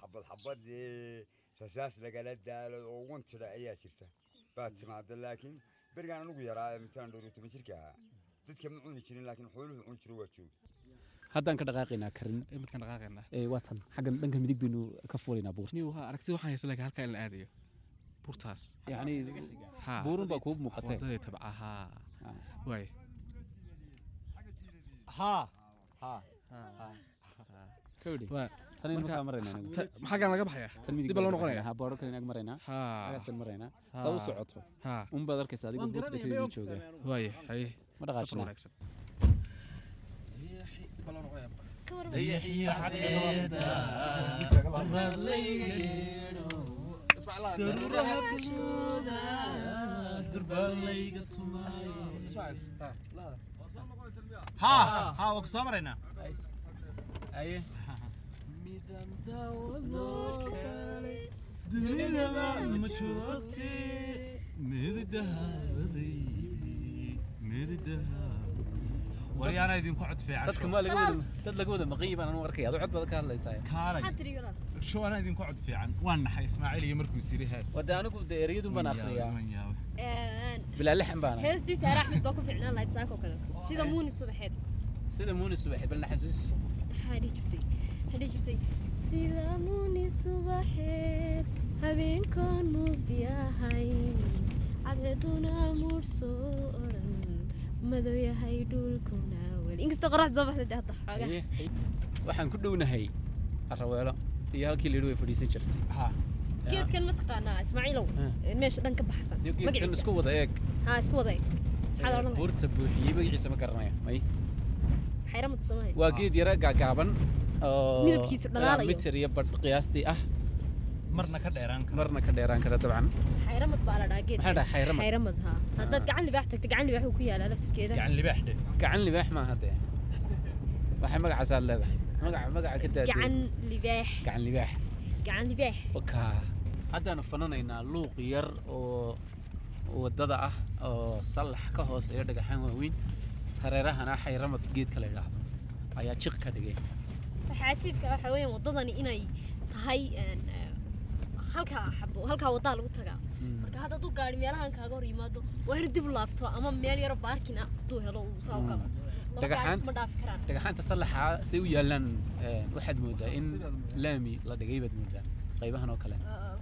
xabad xabad ee rasaas lagala daalo oo wantida ayaa jirta baa timaada laakiin berigaan anigu yaraa ee matalan dhowr iyo toban jirka ahaa dadka ma cuni jirin laakiin xooluhu cuni jiro waa joogi haddaan ka dhaqaaqaynaa karin iminkaan dhaqaaqaynaa ee waa tan xaggan dhanka midig baynu ka fuulaynaa buurta niw haa aragtida waxaan haysa laakiin halkaa in la aadayo buurtaas yacni haa buurun baa kuu muuqatee wadadii tabca haa Ah. waay haa haa maraynaa maxaa laga baxaya? Loo noqonaya maraynaa. maraynaa maraynaa saa u socoto. Haa. Un baad arkaysa adigu buurta dhexdeedii jooga. Ma safar dhaqaajinaa wanaagsan dib baa loo noqonaya ka waran haa haa waa ku soo maraynaa aye dunidaba ma joogte mididahaday mididaha wari anaa idinku cod fiican dadka show. maa laga wada Khalaas. dad laga wada maqan baan anu arkaya adoo cod badan ka hadlaysaa kaalay show anaa idinku cod fiican waan naxay ismaaciil iyo markuu isiri hees. Wade anigu de ereyadun baan. Een, bilaa lixan baana heestii saare axmed baa ku fiicnaan lahayd saakoo kale. Sida muuni subaxeed. Sida muuni subaxeed bal naxasuus. Maxaa dhihi jirtay maxaa dhihi jirtay sida muuni subaxeed habeenkoon mugdi ahayn cadceeduna muur soo odhan madow yahay dhulkuna weli inkastoo qoraxda soo baxday dee hadda xoogaa waxaan ku dhownahay araweelo. Iyo halkii lidhi way fadhiisan jirtay. Ha geedkan ma taqaanaa? Ismaaciilow ee meesha dhan ka baxsan geedkan isku wada eeg. Haa isku odhan lahayd buurta buuxiyey magaciisa ma garanaya may. Waa geed yara gaagaaban Midabkiisu dhalaalayo. mitir iyo badh qiyaastii ah. Marna ka dheeraan kara. Marna ka dheeraan kara dabcan. Xayramad baa la dhahaa geedka maxaa dhaha xayramad? Xayramad haa haddaad gacan libaax tagto gacan libaax uu ku yaalaa laftirkeeda. Gacan libaax dhe gacan libaax maaha dee waxay magacaasaad leedahay. Magaca magaca ka daadee. Gacan libaax. Gacan libaax. Gacan libaax. Waka haddaanu fananaynaa luuq yar oo waddada ah oo sallax ka hooseeyo dhagaxaan waaweyn. Hareerahana xayramad geedka la yidhaahdo. Ayaa jiq ka dhigay waxaa cajiibka waxa weeyaan waddadani inay tahay eh, halkaa xabo halkaa waddaa lagu tagaa marka hadda hadduu gaari meelahan kaaga hor yimaado waa in dib laabto ama meel yaro baarkin ah hadduu helo uu saa u karaan. dhagaxaanta sallaxa say u yaalaan waxaad moodaa in laami la dhigay baad moodaa qaybahan oo kale.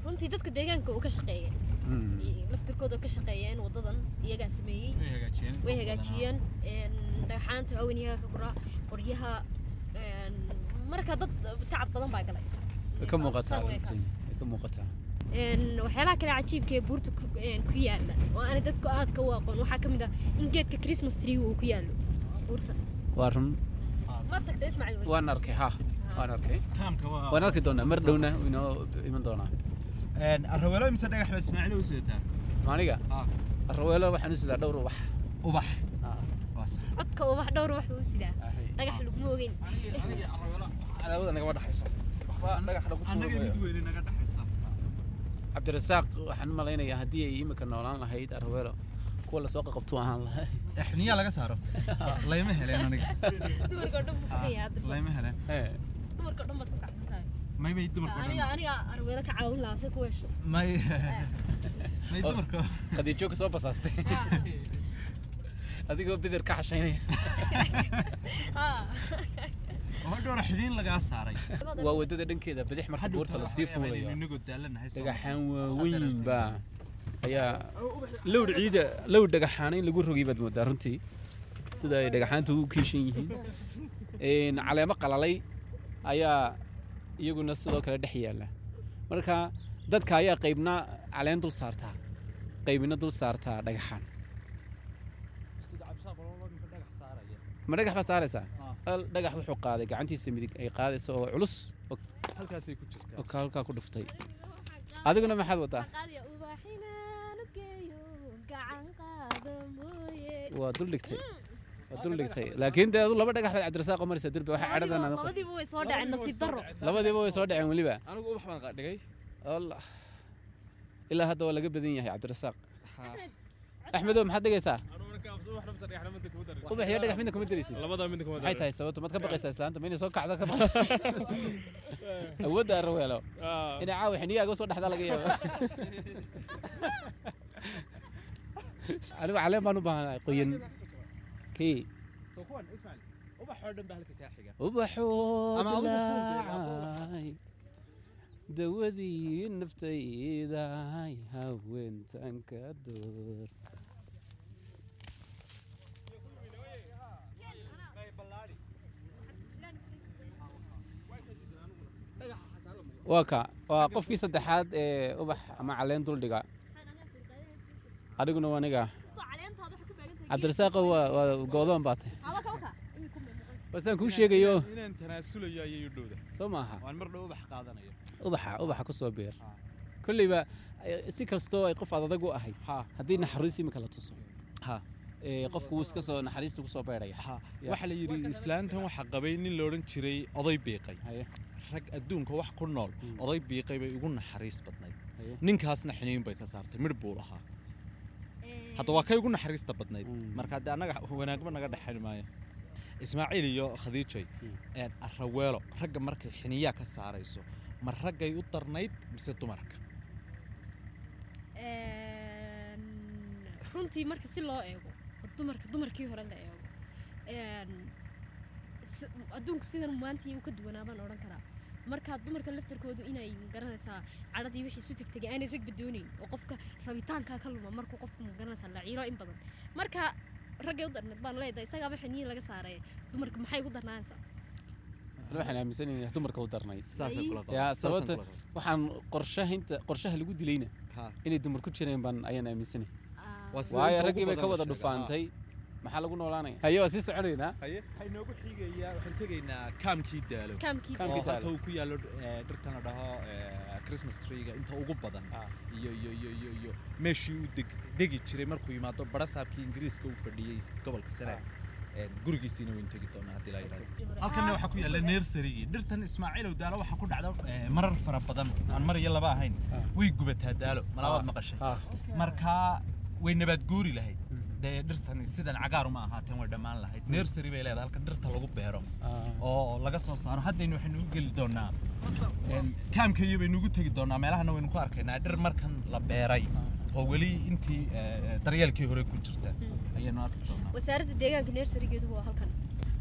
Runtii dadka deegaanka uu ka shaqeeya Mm. iyo laftirkooda ka shaqeeyeen waddadan iyagaa sameeyey way hagaajiyeen. Dhagaxaanta waaweyn iyagaa ka guraa qoryaha marka dad tacab badan baa galay. Ka muuqataa ka muuqataa. Waxyaalaha kale cajiibka ee buurta ku yaalla oo aanay dadku aadka u aqoon waxaa ka mid ah in geedka christmas tree uu ku yaalo buurta. Waa run. Ma tagta ismaaciil weli waan arkay ha. Waan arkay. Waan arki doonaa. Mar dhowna inoo iman doonaa. Araweelo mise dhagax baa ismaaciil u sidataa maaniga araweelo waxaan u sidaa dhowr ubax. Ubax? Codka ubax dhowr wax buu u sidaa dhagax laguma ogeyn cadaawada nagama dhaxaysa cabdirasaaq waxaan u malaynayaa haddii ay imika noolaan lahayd araweelo kuwa la soo qaqabtuu ahaan lahaa exniyaa laga saaro layma heleen aniga layma heleen dumarkoo dhan baad ku kacsan tahay may may dumarka oo aniga dhan aniga arweelo ka caawin lahaa si ku hesho may may dumarka khadiijo ka soo basaastay adigoo bidir ka xashaynaya waa waddada dhankeeda bidix marka buurta la sii fuulayo dhagaxaan waaweyn baa ayaa lowr ciida lowr dhagaxaan in lagu rogay baad moodaa runtii sida ay dhagaxaantu u kiishan yihiin caleemo qalalay ayaa iyaguna sidoo kale dhex yaalla marka dadka ayaa qaybna caleen dul saartaa qaybina dul saartaa dhagaxaan ma dhagax baa saaraysaa dhagax wuxuu qaaday. Gacantiisa midig ay qaadaysa oo culus. Halkaa ku dhuftay. Adiguna maxaad mooye. Waa dul dhigtay. Waa dul dhigtay. Laakiin dee adu laba dhagax baad cabdirasaaq oo maraysa derbi. Waxay cadhadan labadiiba way soo dhaceen nasiib darro. Labadiiba way soo dhaceen weliba. anigu ubax baan qa- dhigay. Allah. ilaa hadda waa laga badan yahay cabdirasaaq. Axmedow maxaad dhigaysaa ubax iyo dhagax midna kuma daraysid. Labada midna kuma maxay tahay sababtu maad ka baqaysaa islaanta ma inay soo kacdo ka baq awoodda araweelo inay caawa xiniyaaga u soo dhexdaa laga yaaba anigu caleen baan u baahanahay qoyan. Kii soo ubaxoo dhan baa halka kaa xiga? Ubaxoo Ama adigu fuul bay dilaacay dawadii naftaydaay haweentan ka door waa ka. Waa qofkii saddexaad ee ubax ama caleen duldhiga. Adiguna waa aniga. Cabdirasaaqo waa goodoon baa tahay basaan kuu sheegayo. Soo maaha. Ubaxa ubaxa ku soo beer. Kolleyba eh, si kastoo ay qof adag u ahay haddii naxariis imika la tuso eh, qofku wuu iska soo naxariista ku soo beeraya. Ha. Ya. waxaa la yidhi islaantan waxaa qabay nin la odhan jiray oday biiqay. Rag adduunka wax ku nool oday biiqay bay ugu naxariis badnayd. Ninkaasna xiniin bay ka saartay midh buu lahaa. Hadda waa kay ugu naxariista badnayd. Marka haddee annaga wanaagba naga dhexayn maayo. Ismaaciil iyo khadiijay een, araweelo ragga markay xiniyaa ka saarayso ma raggay u darnayd mise dumarka? Runtii marka si loo eego dumarka dumarkii hore la eego adduunku sidan maantii uu ka duwanaa baan odhan karaa marka dumarka laftarkoodu inay garanaysaa cadhadii wixii isu tegtegay aanay ragba doonayn oo qofka rabitaankaa ka luma markuu qofku garanaysaa la ciiro in badan. Marka raggay u darneed baan leedahay isagaaba xiniyi laga saaray dumarka maxay ugu darnaanaysaa waxaan aaminsanahay in dumarka u darnayd sababta waxaan qorshahinta qorshaha lagu dilayna inay dumar ku jireen baan ayaan sida waayo raggii bay ka wada dhufaantay maxaa lagu noolaanaya? Haye waa sii soconaynaa haye. Waxay noogu xigayaa waxaan tegaynaa kaamkii daalo. Kaamkii oo Daalo. uu ku yaallo eh, dhirtan la dhaho eh, christmas treega inta ugu badan. Iyo iyo iyo iyo iyo meeshii uu deg degi jiray markuu yimaado barasaabkii ingiriiska uu fadhiyey gobolka sare een, gurigiisiina waynu tegi doonaa haddii la yidhahdo halkanna waxaa ku yaalla nersarigii dhirtan ismaaciilow daalo waxaa ku dhacda eh, marar fara badan. Aan mar iyo laba ahayn. Way gubataa daalo. Malaawaad maqashay. Markaa way nabaad guuri lahayd dee dhirtan sidan cagaar uma ahaateen way dhammaan lahayd. Nersary bay leedahay halka dhirta lagu beero. Oo laga soo saaro. Haddaynu waxaynu u geli doonaa kaamka iyo baynu ugu tegi doonaa. Meelahana waynu ku arkaynaa dhir markan la beeray oo weli intii eh, daryeelkii hore ku jirta ayaynu arki doonaa. Wasaaradda deegaanka nersarigeedu waa halkan.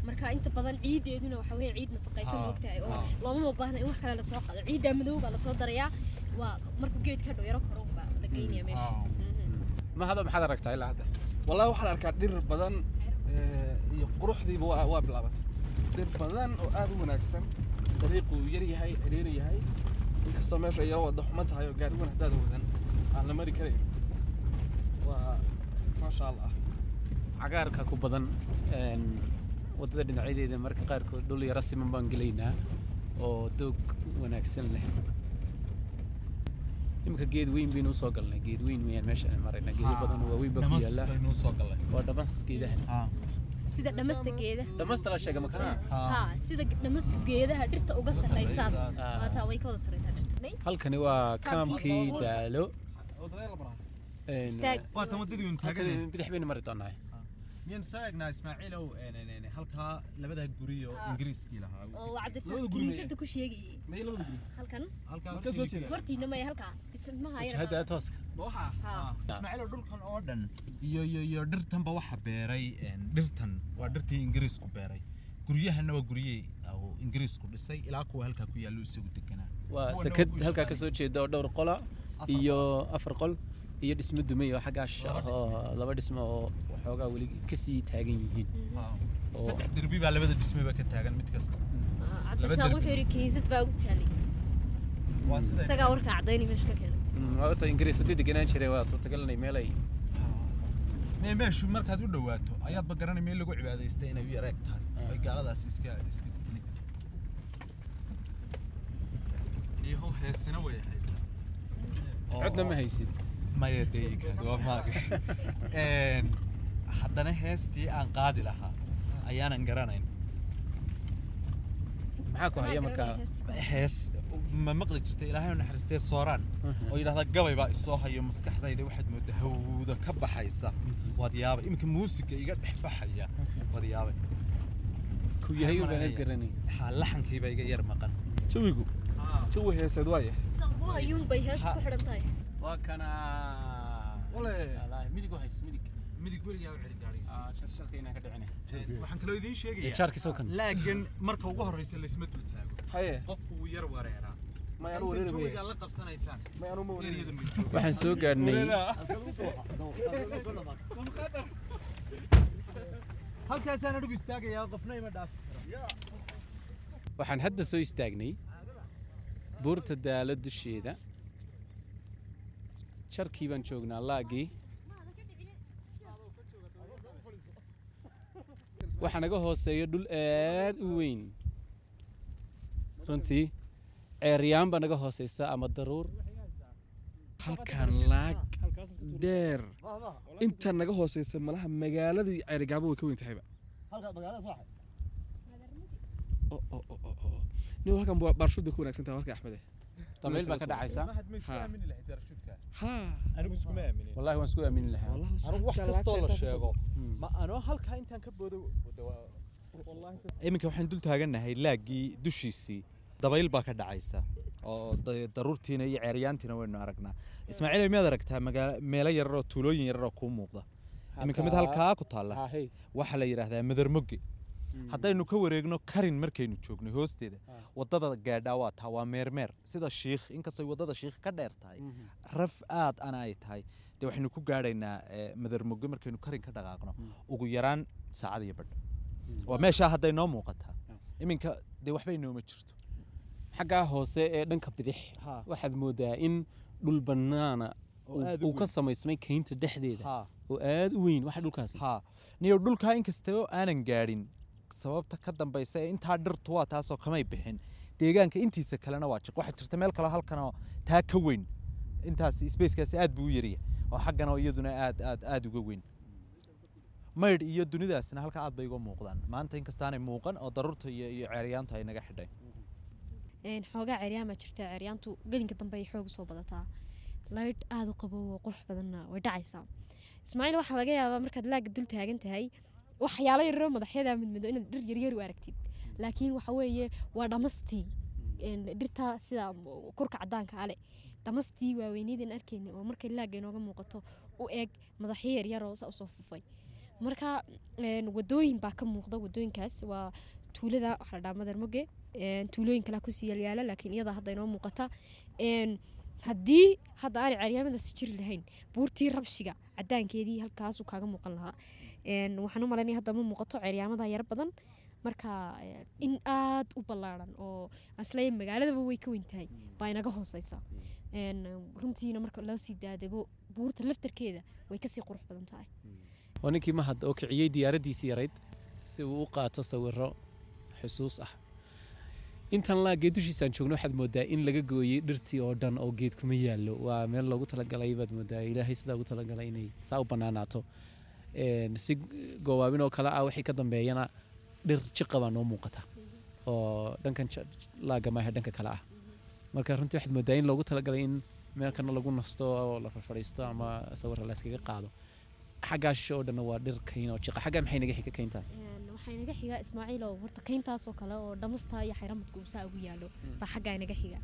Marka inta badan ciideeduna waxa weeye ciid nafaqaysan Haa, moogtahay. Oo haa. loomama baahna in wax kale la soo qaado ciiddaa madow baa la soo darayaa. Waa markuu geedka hadhow yaro koro baa la geynaya meesha. Ma hada maxaad aragtaa ilaa hadda wallahi waxaan arkaa dhir badan eh, iyo quruxdiiba waa bilaabatay dhir badan oo aad u wanaagsan dariiqu uu yar yahay ciriir yahay inkastoo meesha yaro wada xumo tahay oo gaari wan haddaada wadan aan la mari karayn waa maasha allah cagaarka ku badan waddada dhinacyadeeda marka qaarkood dhul yaro siman baan gelaynaa oo doog wanaagsan leh iminka geed weyn baynu u soo galnay. Geed weyn weyaan meesha aan maraynaa geedo badan oo waaweyn baa ku gallay waa dhamas geedaha. Sida dhamasta geeda dhamasta la sheega makanaa haa sida dhamasta geedaha dhirta uga sarreysaan Ah. waataa way ka wada sarreysaa dhirta. Halkani waa Kaamkii daalo. Bidix baynu mari doonaa miyaan soo eegnaa ismaaciilow halkaa labada guri oo Ah. ingiriiskii lahaa. Oo guri kiniisadda ku sheegayay may labada guri halkan? Halkaa soo jeeda. hortiina maya halkaa dhismaha yar jihada tooska waxaa haa ismaaciilow dhulkan oo dhan iyo iyo iyo dhirtanba waxa beeray dhirtan waa dhirtii ingiriisku beeray. Guryahana waa guryihii uu ingiriisku dhisay ilaa kuwa halkaa ku yaallo isagu deganaa. Waa sakad halkaa ka soo jeeda oo dhowr qola iyo afar qol iyo dhismo dumay oo xaggaas Laba oo laba dhismo oo waxoogaa weli ka sii taagan yihiin. Saddex derbi baa labada dhismeba ka taagan mid kasta. Cabdirsaaq derbi. wuxuu yidhi kiniisad baa ugu taalay. Isagaa warkaa caddaynay meesha ka keenay. Mm, waa horta ingiriis haddii deganaan jireen waa suurtagal inay meel ay mee meeshu markaad u dhawaato ayaadba garanay meel lagu cibaadaystay inay u yareeg tahay ay gaaladaas iska iska niyahow heesina way haysaa. Codna ma haysid. Maya deegaad waa maaga. Een, haddana heestii aan qaadi lahaa. Ayaanan garanayn. Hees ma maqli jirta ilaahay u naxariistee sooraan. Oo yidhahda gabay baa isoo hayo maskaxdayda. Waxaad moodaa hawda ka baxaysa. Waad yaabay. Iminka muusiga iga dhex baxaya waad yaabay. Haa laxankiiba iga yar maqan. Jawigu. Jawi heeseed waaya sida lagu hayuun bay heesta ku xidhan tahay waa kana midig midig weligaa celi gaariga. Sharsharka inaan ka dhicina waxaan kaloo idiin sheegayaa laakiin marka ugu horreysa laysma dul taago qofku wuu yar wareeraa. Waxaan soo gaadhnay halkaasaan adhigu istaagayaa qofna ima dhaaf waxaan hadda soo istaagnay buurta daalo dusheeda jarkii baan joognaa laagii waxaa naga hooseeya dhul aad u weyn. Runtii ceeryaan baa naga hooseysa ama daruur? Halkaan laag dheer inta naga hooseysa malaha magaaladii ceerigaabo way ka weyn tahayba O- o- o- o- o. nin halkan ba- baarshuud bay ku wanaagsan tahay halka axmede damayl baa ka dhacaysa? Ha anigu iskuma aaminin. Wallahi waan isku aamini lahaa. Anigu wax kastoo la sheego. ma anoo halkaa intaan ka boodo? Iminka waxaan dul taagannahay laaggii dushiisii. Dabayl baa ka dhacaysa. Oo da- daruurtiina iyo ceeryaantiina waynu aragnaa. Ismaaciil miyaad aragtaa? Magaa- meelo yarar oo tuulooyin yarar oo kuu muuqda. Iminka mid halkaa ku taalla. Waxaa la yidhaahdaa madarmoge haddaynu ka wareegno karin markaynu joogno hoosteeda waddada gaadhaa waa taa waa meermeer sida shiikh inkastoo waddada shiikh ka dheer tahay raf aad ana ay tahay dee waxaynu ku gaadhaynaa madarmoge markaynu karin ka dhaqaaqno ugu yaraan saacad iyo badh waa meeshaa hadday noo muuqataa iminka dee waxbay nooma jirto xaggaa hoose ee dhanka bidix waxaad moodaa in dhul bannaana uu- ka samaysmay kaynta dhexdeeda oo aad u weyn waxa dhulkaasi ha niyo dhulkaa inkastoo aanan gaadhin sababta ka dambaysa ee intaa dhirtu waa taasoo kamay bixin. Deegaanka intiisa kalena waa jiq waxaa jirta meel kaloo halkanoo taa ka weyn. Intaas spacekaasi aad buu u yarya oo xagganoo iyaduna aad aad aad uga weyn. Maydh iyo dunidaasna halka aad bay uga muuqdaan. Maanta inkastaanay muuqan oo daruurta iyo iyo ceeryaantu ay naga xidhay. Een, xoogaa ceryaamaa jirta. Ceryaantu gelinka dambe ay xoog soo badataa. Laydh aada u qabow oo qurux badanna way dhacaysaa. Ismaaciil waxaa laga yaabaa markaad laagga dul taagan tahay waxyaalo yaroo madaxyada midmido inaad dhir yaryar u aragtid. Laakiin waxa weeye waa dhamastii Een, dhirta sida kurka cadaanka ale dhamastii waaweyneydaan arkayna oo markay laagga inooga muuqato u eeg madaxyo yaryaroo sa u soo fufay. Marka wadooyin baa ka muuqda. Wadooyinkaas waa tuulada waxaa la dhahaa madarmoge een, tuulooyin kalaa ku sii yaalyaala laakiin iyada hadda inoo muuqata. Haddii hadda aanay ceryaamadaasi jiri lahayn buurtii rabshiga cadaankeedii halkaasuu kaaga muuqan lahaa waxaan u malaynaya hadda ma muuqato ceryaamada yar badan. Marka een, in aad u ballaaran oo asle magaaladaba way ka weyn tahay baa inaga hooseysa runtiina marka loo sii daadego buurta laftarkeeda way ka sii qurux badan tahay. Waa ninkii mahad oo kiciyey diyaaraddiisii yarayd si uu u qaato sawiro xusuus ah. Intan laa geed dushiisaan joogno waxaad moodaa in laga gooyey dhirtii oo dhan oo geed kuma yaallo. Waa meel loogu talagalay baad moodaa ilaahay sidaa ugu talagalay inay saa u bannaanaato si goowaabin oo kale ah wixii ka dambeeyana dhir jiqa baa noo muuqata oo dhankan ja- laaga maahe dhanka kale ah. Marka runtii waxaad moodaa in loogu talagalay in meel kana lagu nasto oo la fadhiisto ama sawirra la iskaga qaado. Xaggaa shishe oo dhanna waa dhir kayn oo jiqa xaggaa maxay naga xiga kayntaa Een, waxaa inaga xiga ismaaciil oo horta kayntaasoo kale oo dhamastaa iyo xayramadku uu saa ugu yaalo baa xaggaa inaga xiga.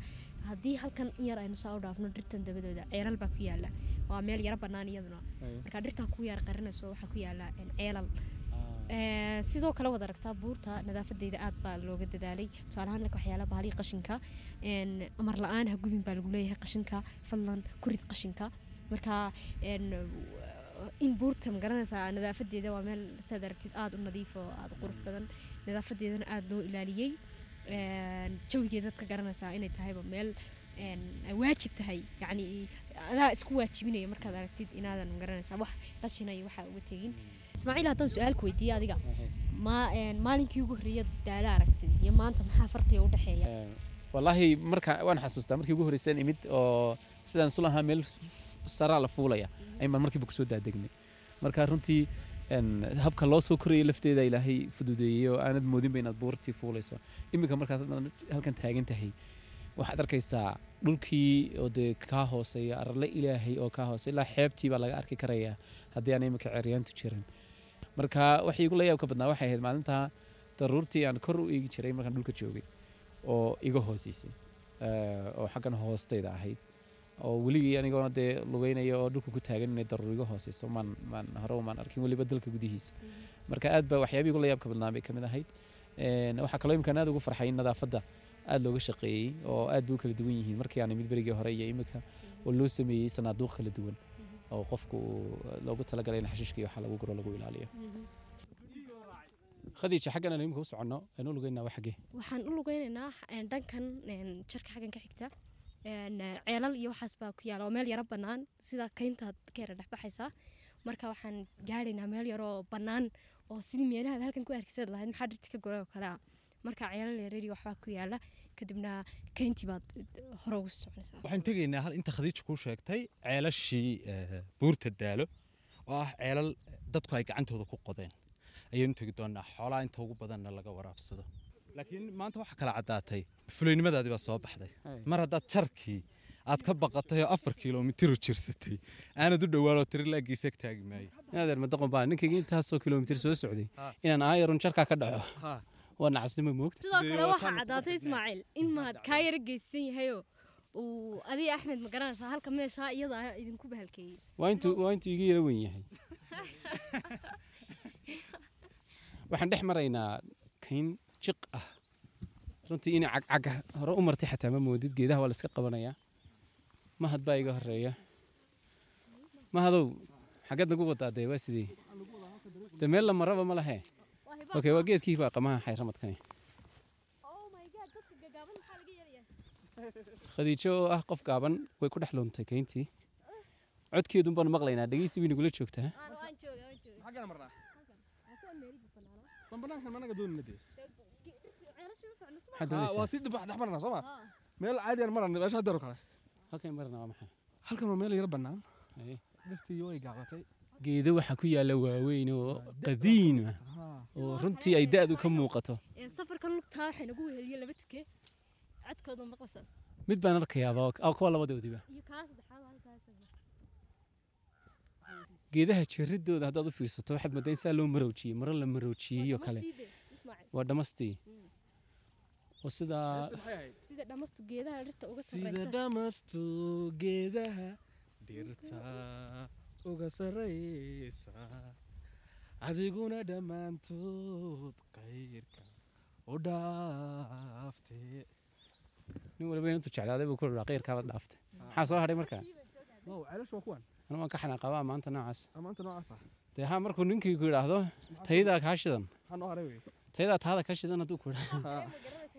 Haddii halkan in yar aynu saa u dhaafno dhirtan dabadooda ceelal baa ku yaalla waa meel yaro bannaan iyaduna. Marka dhirtaa ku yar qarinayso waxaa ku yaalla ceelal. Ee, sidoo kale wad aragtaa buurta nadaafadeeda aad baa looga dadaalay. Tusaale ahaan waxyaala bahalii qashinka amar la'aan ha gubin baa lagu leeyahay qashinka fadlan ku rid qashinka. Marka een, in buurta ma garanaysaa nadaafadeeda waa meel saad aragtid aada u nadiif oo aada qurux badan nadaafadeedana aada loo ilaaliyey Een, jawigeedaad ka garanaysaa inay tahayba meel waajib tahay yacni adaa isku waajibinaya markaad aragtid inaadan ma garanaysaa wax qashina iyo waxaa uga tegin ismaaciil haddaan su'aal ku weydiiye adiga ma maalinkii ugu horreeya daala aragtid iyo maanta maxaa farqiga u dhexeeya wallaahi marka waan xasuustaa markii ugu horreysaan imid oo sidaan isu lahaa meel saraa la fuulaya. Ayaan markiiba ku soo daadegnay. Marka runtii habka loo soo korayay lafteeda ilaahay fududeeyey oo aanad moodinba inaad buurtii fuulayso. Iminka markaad halkan taagan tahay waxaad arkaysaa dhulkii oo dee kaa hooseeya arle ilaahay oo kaa hooseeya ilaa xeebtii baa laga arki karayaa haddii aan iminka ceryaantu jirin. Marka waxay igu la yaab ka badnaa waxay ahayd maalintaa daruurtii aan kor u eegi jiray markaan dhulka joogay oo iga hooseysay oo xaggan hoostayda ahayd oo weligii anigoona dee lugeynaya oo dhulka ku taagan inay daruur iga hooseyso maan maan hore maan arkin weliba dalka gudihiisa. Marka aad baa waxyaabihii igu la yaab ka badnaa bay ka mid ahayd. Waxaa kaloo imkaan aad ugu farxay in nadaafadda aad looga shaqeeyey oo aad bay u kala duwan yihiin. Markii aan imid berigii hore iyo imika oo loo sameeyey sanaaduuq kala duwan oo qofku loogu talagalay in xashiishka iyo waxa lagu guro lagu ilaaliyo. Khadiija xaggan aan imika u soconno aynu u lugeynaa waa xaggee waxaan u lugeynaynaa dhankan jarka xaggan ka xigta ceelal iyo waxaas baa ku yaalla oo meel yaro bannaan sida kayntaad ka yara marka waxaan gaadhaynaa meel yaroo bannaan oo sidii meelahaad halkan ku arkisaad lahayd maxaa dhirti ka goray oo kale ah? Marka ceelal yareeri waxbaa ku yaalla. Kadibna kayntii baad hore ugu soconaysaa waxaan tegaynaa hal inta khadiija kuu sheegtay ceelashii eh, buurta daalo oo ah ceelal dadku ay gacantooda ku qodeen. Ayaynu tegi doonaa xoolaha inta ugu badanna laga waraabsado laakiin maanta waxaa kala caddaatay fulaynimadaadii baa soo baxday. Mar haddaad jarkii aad ka baqatay oo afar kilomitir u jirsatay aanad u dhowaanoo tiri laagiisa taagi maayo. Adeer madaqon baa ninkayga intaasoo kilomitir soo socday inaan aayarun jarkaa ka dhaco. Waa nacasnimo moogta. Sidoo kale waxaa caddaatay ismaaciil in mahad kaa yara geysan yahayoo uu adiga axmed ma garanaysaa halka meeshaa iyada ah idinku bahalkeeyey waa intuu iga yara weyn yahay. Waxaan dhex maraynaa kayn jiq ah. Runtii inay cagcaga hore u martay xataa ma moodid geedaha waa la iska qabanayaa. Mahad baa iga horreeya mahadow xaggeed nagu wadaa dee waa sidii? Dee meel la maraba ma lahe? Okay waa geedkii baa qamaha xayramadkani. Khadiijo oo ah qof gaaban way ku dhex luntay kayntii. Codkeedun baanu maqlaynaa dhegeysi way nagula joogtaa waa sii dib dhex marnaa soo ma meel caadiyan maran meesha haddeero kale halkay marnaa waa maxay halkan waa meel yara bannaan dhirtii way gaabatay geedo waxaa ku yaalla waaweyn oo qadiima oo runtii ay da'du ka muuqato safarkan lugtaa waxay nagu weheliye laba tuke codkooda maqlaysan mid baan arkayaaba oo kuwa labadoodiba geedaha jiridooda haddaad u fiirsato waxaad moodaa in saa loo maroojiyey maro la maroojiyey oo kale waa dhamastii sida dhamastu geedaha dhirta uga sida sarreysa dhamastu geedaha dhirta uga sarraysa. Adiguna dhammaantood qayrka u dhaaftee nin waliba intuu jeclaaday buu ku dhahaa qeyrkaaba dhaaftay maxaa soo hadhay markaa anu waan ka xanaaqabaa maanta noocaas? Ah? Dee haa markuu ninkii ku yidhaahdo tayadaa kaa shidan tayadaa taada kaa shidan hadduu ku idhaahdo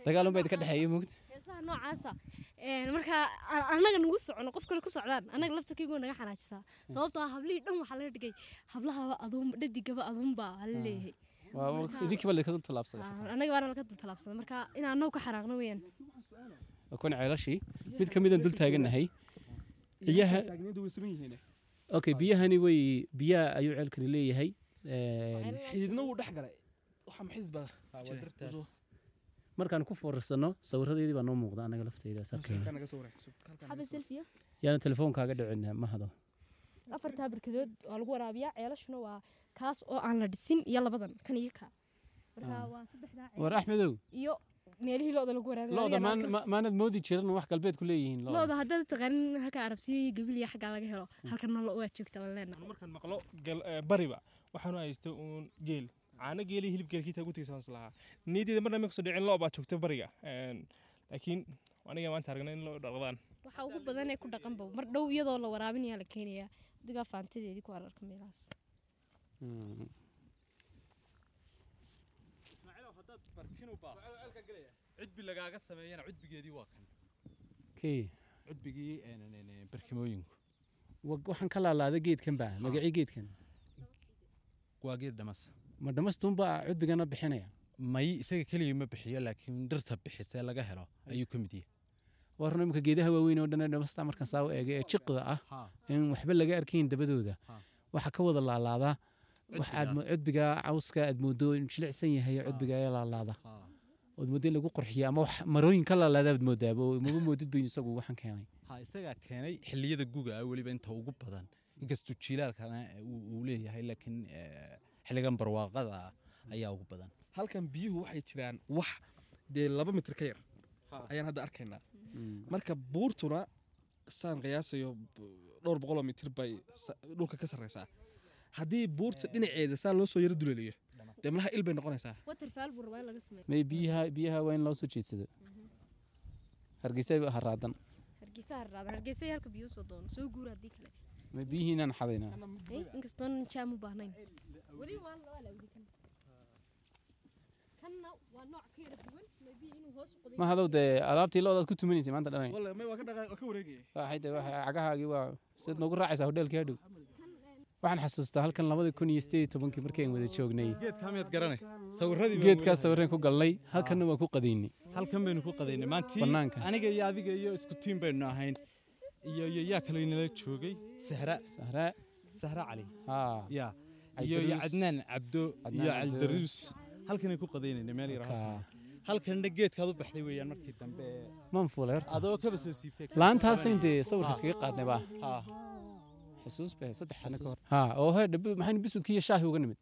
dagaalun baa idinka dhexeeya moogta heesaha noocaasa. Marka a- annaga nagu socono qof kale ku socdaan annaga laftarkaygu naga xanaajisaa sababtoo ah hablihii dhan waxaa laga dhigay hablahaba aduun dhadigaba aduunbaa hala leeyahay. Waa Marka- idinkiiba laydinka dul tallaabsaday annaga baana laga talaabsaday marka inaan annagu ka xanaaqno weeyaan. Waa kuwan ceelashii mid ka midaan dul taagannahay biyaha okay biyahani way biyaha ayuu ceelkani leeyahay. Xididna wuu dhex galay. Waxa ma xidid baa jira markaan ku foorarsanno sawiradeedii baa noo muuqda anaga lafteyda sarkeena halkaan naga soo wareeg xaba selfiya yaana telefoonkaaga dhicin mahado afartaa barkadood waa lagu waraabiyaa ceelashuna waa kaas oo aan la dhisin iyo labadan kan iyo ka. Ah. war axmedow! Iyo meelihii looda lagu halkan- ma- maanad moodi jiran wax galbeed ku leeyihiin looda. Looda haddaad u taqaanin halka arabsiya gabiliya xaggaa laga helo halkana lo waa joogta leenahay markaan maqlo eh, bariba waxaanu haystay uun geel caano geeli hilib geelkiita ugu tigsaan islahaa niyadeeda marna ma ku soo dhicin loo baa joogta bariga laakiin aniga maanta aragnay in loo dhaqdaan. Waxa ugu badan ee ku dhaqanba mar dhow iyadoo la waraabinayaa la keenayaa. Digaa faantadeedii ku ararka meelahaas. Mm. cudbi lagaaga sameeyana cudbigeedii waa kan. Kii? Cudbigii barkimooyinku. Wa- waxaan ka laalaaday geedkan baa magacii geedkan. Waa geed dhamas ma dhamastuunbaa cudbigana bixinaya? May isaga keligii ma bixiyo laakiin dhirta bixisee laga helo ayuu ka mid yahay. Waa run imika geedaha waaweyn oo dhan ee dhamasta markaan saa u eega ee jiqda ah in waxba laga arkayn dabadooda. Waxaa ka wada laalaadaa Cudbiga. cawska aad moodo in jilicsan yahay cudbiga ayaa laalaada. Ood moodo in lagu qurxiyo ama wax marooyin ka laalaada aad moodaaba oo maba moodid bayn isagu waxaan keenay. Isagaa keenay xilliyada guga ah weliba inta ugu badan inkastuu jiilaalkana uu uu leeyahay laakiin eh, xilligan barwaaqada ah ayaa ugu badan. Halkan biyuhu waxay jiraan wax dee laba mitir ka yar. Ayaan hadda arkaynaa. Marka buurtuna saan qiyaasayo dhowr boqoloo mitir bay dhulka ka sarreysaa. Haddii buurta dhinaceeda saa loo soo yaro duleeliyo dee malaha il bay noqonaysaa. Biyaha biyaha waa in loo soo jeedsado. Hargeysa haraadan biyihiinaan xadaynaa Weli waa la awdi kan. Kanna waa nooc ka yara duwan maybe inuu hoos qoday. Ma hadow dee alaabtii loodaad ku tumanaysa maanta dhanay? Wallahi may waa ka dhaqa waa ka wareegaya waxay de waxa cagahaagii waa sidaad noogu raacaysaa hodheelkii hadhow. Waxaan xasuustaa halkan labadii kun iyo sideed iyo tobankii markii aan wada joognay. Geedkaa miyaad garanay? Sawiradii geedkaa sawireen ku galnay halkanna waa ku qadaynay. Halkan baynu ku qadaynay. Maantii Bannaanka. aniga iyo adiga iyo isku tiim baynu ahayn. Iyo iyo yaa kale inala joogay? Sahra. Sahra. Sahra cali. Haa. Ya iyo cadnaan cabdo iyo caldaruus halkanay ku qadaynayna meel yar halkanna geedkaad u baxday weeyaan markii dambe. Maan fuulay horta. Adoo kaba soo siibtay. Laantaasay dee sawirka iskaga qaadnay baa. Ha. Xusuus bay saddex sano ka hor. Ha oo he dhabi maxaynu bisudkii iyo shaahi uga nimid?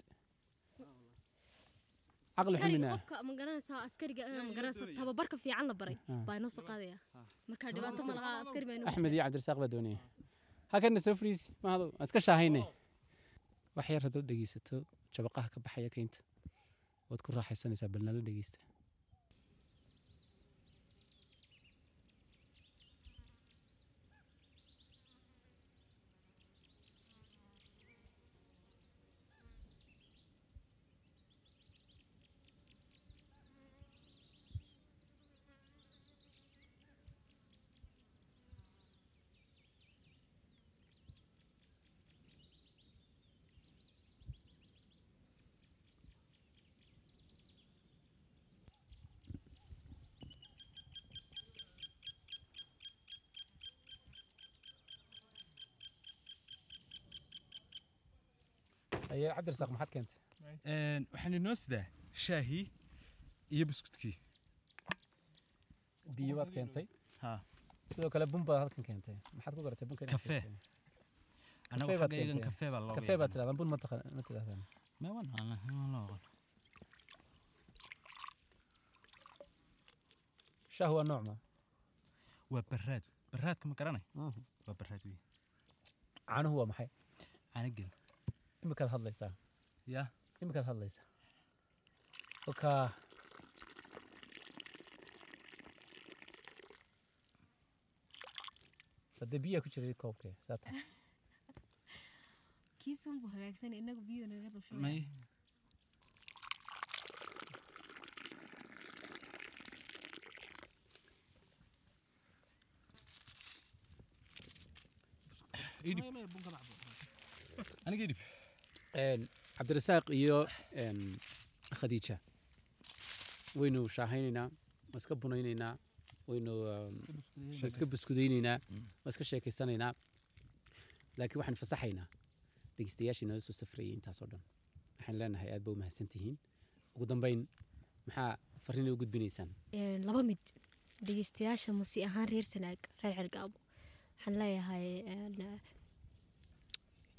Caqli xumina qofka ma garanaysaa askariga eh, ma garanaysaa tababarka fiican la baray. Baa inoo soo qaadaya. Marka dhibaato ma laha askari baa inoo axmed iyo cabdirasaaq baa doonaya hakana soo fariisi mahado aan iska shaahayne wax yar haddaad dhegeysato jabaqaha ka baxaya keynta waad ku raaxaysanaysaa bal nala dhegeysta cabdirasaaq maxaad keentay? Een, waxaan inoo sidaa shaahii iyo buskudkii biyo baad keentay? Sidoo kale bun baad halkan keentay. Maxaad ku garatay bunka Kafee. anagu keentay. kafee baa looga kafee baad yaqaanaa. tirahdaan bun ma taqaan- ma tirahdaan Ma wan- aan- aan la oqon. shaah waa nooc ma? Waa baraad baraadka ma garanay? Waa baraad wey caanuhu waa maxay? Caanagel imikaad hadlaysaa ya. Imikaad hadlaysaa kolkaa hadee biyaa ku jiray koobkee saa tahay. Kiisun buu hagaagsan inagu biyo naga idhib Een, cabdirasaaq iyo khadiija waynu shaahaynaynaa waa iska bunaynaynaa. Waynu iska buskudaynaynaa waa iska sheekaysanaynaa laakiin waxaan fasaxaynaa. Dhegeystayaashii nala soo safrayay intaasoo dhan. Waxaan leenahay aad ba u mahadsan tihiin. Ugu dambeyn maxaa fariinay u gudbinaysaan? Laba mid. Dhegeystayaasha masi ahaan reer sanaag reer cergaabo waxaan leeyahay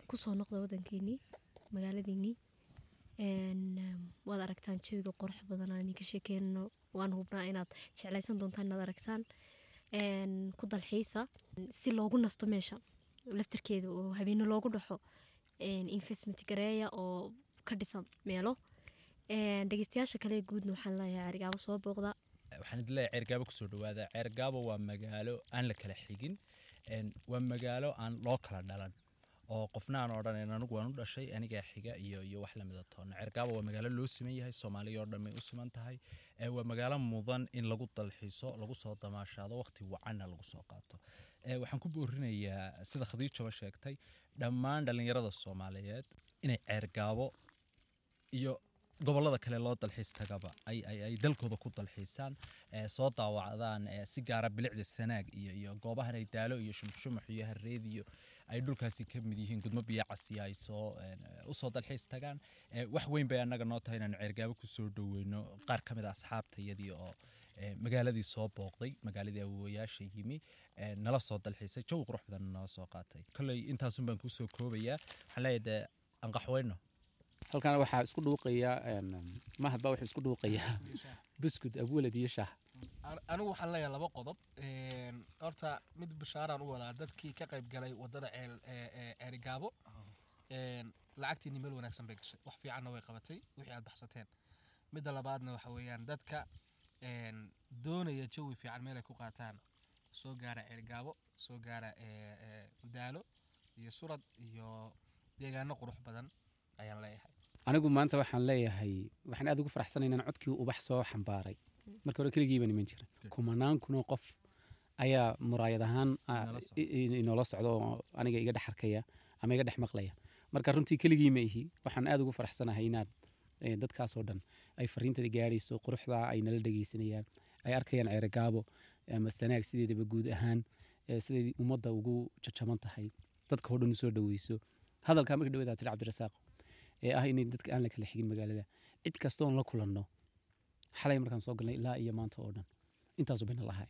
ku soo noqda wadankeennii eh, waad aragtaan jawiga qurux badan aan idinka sheekeyno. Waan hubnaa inaad jeclaysan doontaan inaad aragtaan. Ku dalxiisa si loogu nasto meesha laftarkeeda oo habeene loogu dhaxo investment gareeya oo ka dhisan meelo. Dhegeystayaasha kale guudna waxaan leeyahay cergaabo soo booqda. Waxaan idin leeyahay ceergaabo ku soo dhawaada. Ceergaabo waa magaalo aan la kala xigin. Waa magaalo aan loo kala dhalan oo qofna aan odhanayn anigu waan u dhashay anigaa xiga iyo iyo wax lamida toona. Ceergaabo waa magaalo loo siman yahay soomaaliya oo dhan may u siman tahay. Waa magaalo mudan in lagu dalxiiso lagu soo damaashaado waqti wacanna lagu soo qaato. Waxaan ku boorinayaa sida khadiijaba sheegtay dhammaan dhallinyarada soomaaliyeed inay ceergaabo iyo gobollada kale loo dalxiis tagaba ay, dalkooda ku dalxiisaan soo daawacdaan si gaara bilicda sanaag iyo, iyo goobahan ay daalo iyo shumxumax iyo hareed iyo ay dhulkaasi ka mid yihiin gudmo biyo casiya ay soo een, u soo dalxiis tagaan. Ee, wax weyn bay annaga noo tahay inaanu ceergaabo ku soo dhoweyno. Qaar ka mid a asxaabtayadii oo ee, magaaladii soo booqday magaaladii awoowayaasha yimi ee, nala soo dalxiisay. Jawi qurux badan nala soo qaatay. Kolley intaasun baan ku soo koobayaa. Waxaan leeyahay dee aan qaxweyno halkan waxaa isku dhuuqaya een, mahad baa wuxuu isku dhuuqayaa buskud abwalad iyo shaah anigu waxaan leeyahay laba qodob. Horta mid bashaaraan u wadaa dadkii ka qayb galay waddada ceel ee- ee ceerigaabo Een, lacagtiinni meel wanaagsan bay gashay. Wax fiicanna way qabatay wixii aad baxsateen. Midda labaadna waxa weeyaan dadka doonaya jawi fiican meel ay ku qaataan. Soo gaara ceerigaabo soo gaara daalo iyo surad iyo deegaano qurux badan ayaan leeyahay. Anigu maanta waxaan leeyahay waxaan aad ugu faraxsanay inaan codkii ubax soo xambaaray marka hore keligiiba niman jira kumanaan kunoo qof ayaa muraayad ahaan ah, Inala socda. inoola oo aniga iga dhex arkaya ama iga dhex maqlaya marka runtii keligii ma ihi waxaan aad ugu faraxsanahay inaad eh, dadkaasoo dhan ay fariintada gaadhayso quruxda ay nala dhegeysanayaan ay arkayaan ceerogaabo ama sanaag sideedaba guud ahaan eh, siday ummadda ugu jajaban tahay. Dadka oo dhan u soo dhaweyso. Hadalkaa marka dhaweed tiri cabdirasaaq ee ah inay dadka aan la kala xigin magaalada. Cid kastoon la kulanno xalay markaan soo galnay ilaa iyo maanta oo dhan. Intaasu bayna lahay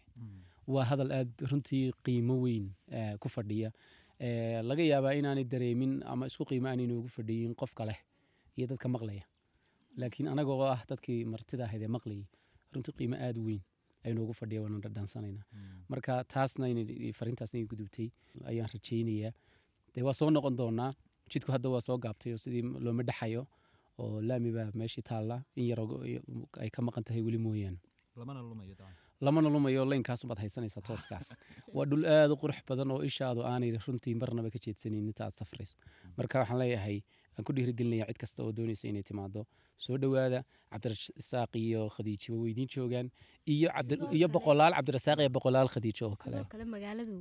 waa hadal aad runtii qiimo weyn eh, ku fadhiya. Eh, laga yaabaa inaanay dareemin ama isku qiimo aanay noogu fadhiyin qofka leh iyo dadka maqlaya. Laakiin anagoo ah dadkii martida ahayd ee maqlayay runtii qiimo aad weyn ay noogu fadhiya waanu dhadhansanayna. Marka taasna fariintaasna ay gudubtay ayaan rajaynayaa. Dee waa soo noqon doonaa? Jidku hadda waa soo gaabtay oo sidii looma dhexayo oo laami baa meeshii taalla. In yar ay ka maqan tahay weli mooyaane. Lamana lumayo dabcan lamana lumayo laynkaas baad haysanaysaa tooskaas. Waa dhul aad u qurux badan oo ishaadu aanay runtii marnaba ka jeedsanayn inta aad safrayso. Marka waxaan leeyahay aan ku dhiirigelinaya cid kasta oo doonaysa inay timaado soo dhowaada cabdirasaaq iyo khadiijiba way idiin joogaan iyo boqolaal cabdirasaaq iyo boqolaal khadiijo oo kale. Magaaladu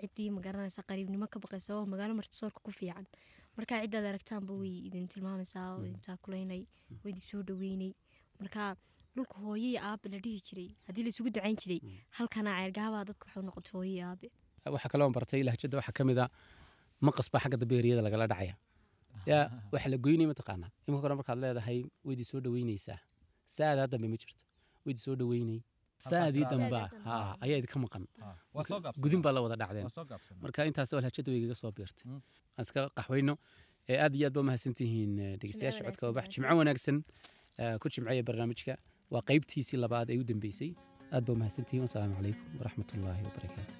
ciddii magaranaysa qariibnimo ka baqaysa oo magaalo martisoorka ku fiican marka ciddaad aragtaanba way idin tilmaamaysaa oo idin taakulaynay way idin soo dhaweynay. Marka dhulka hooyo iyo aabe la dhihi jiray haddii la isugu ducayn jiray halkana ceergaabaa dadka waxuu noqotay hooyo iyo aabe waxaa kaloo bartay lahjada waxaa ka mid a maqas baa xagga dambe eriyada lagala dhacaya. Yaa waxa la goynaya mataqaanaa iminka hore markaad leedahay waydii soo dhaweynaysaa. Saadaa dambe ma jirto. Waydii soo dhaweynay saadii dambaa ha ayaa idinka maqan gudin baa la wada dhacdeen marka intaas oo lahjada way igaga soo biirtay aan iska qaxweyno ee aad iyo aad ba mahadsantihiin dhegeystayaasha codka wabax jimco wanaagsan ku jimceeya barnaamijka waa qaybtiisii labaad ee u dambeysay aad ba mahadsantihiin wasalaamu calaykum waraxmatullaahi wabarakaatu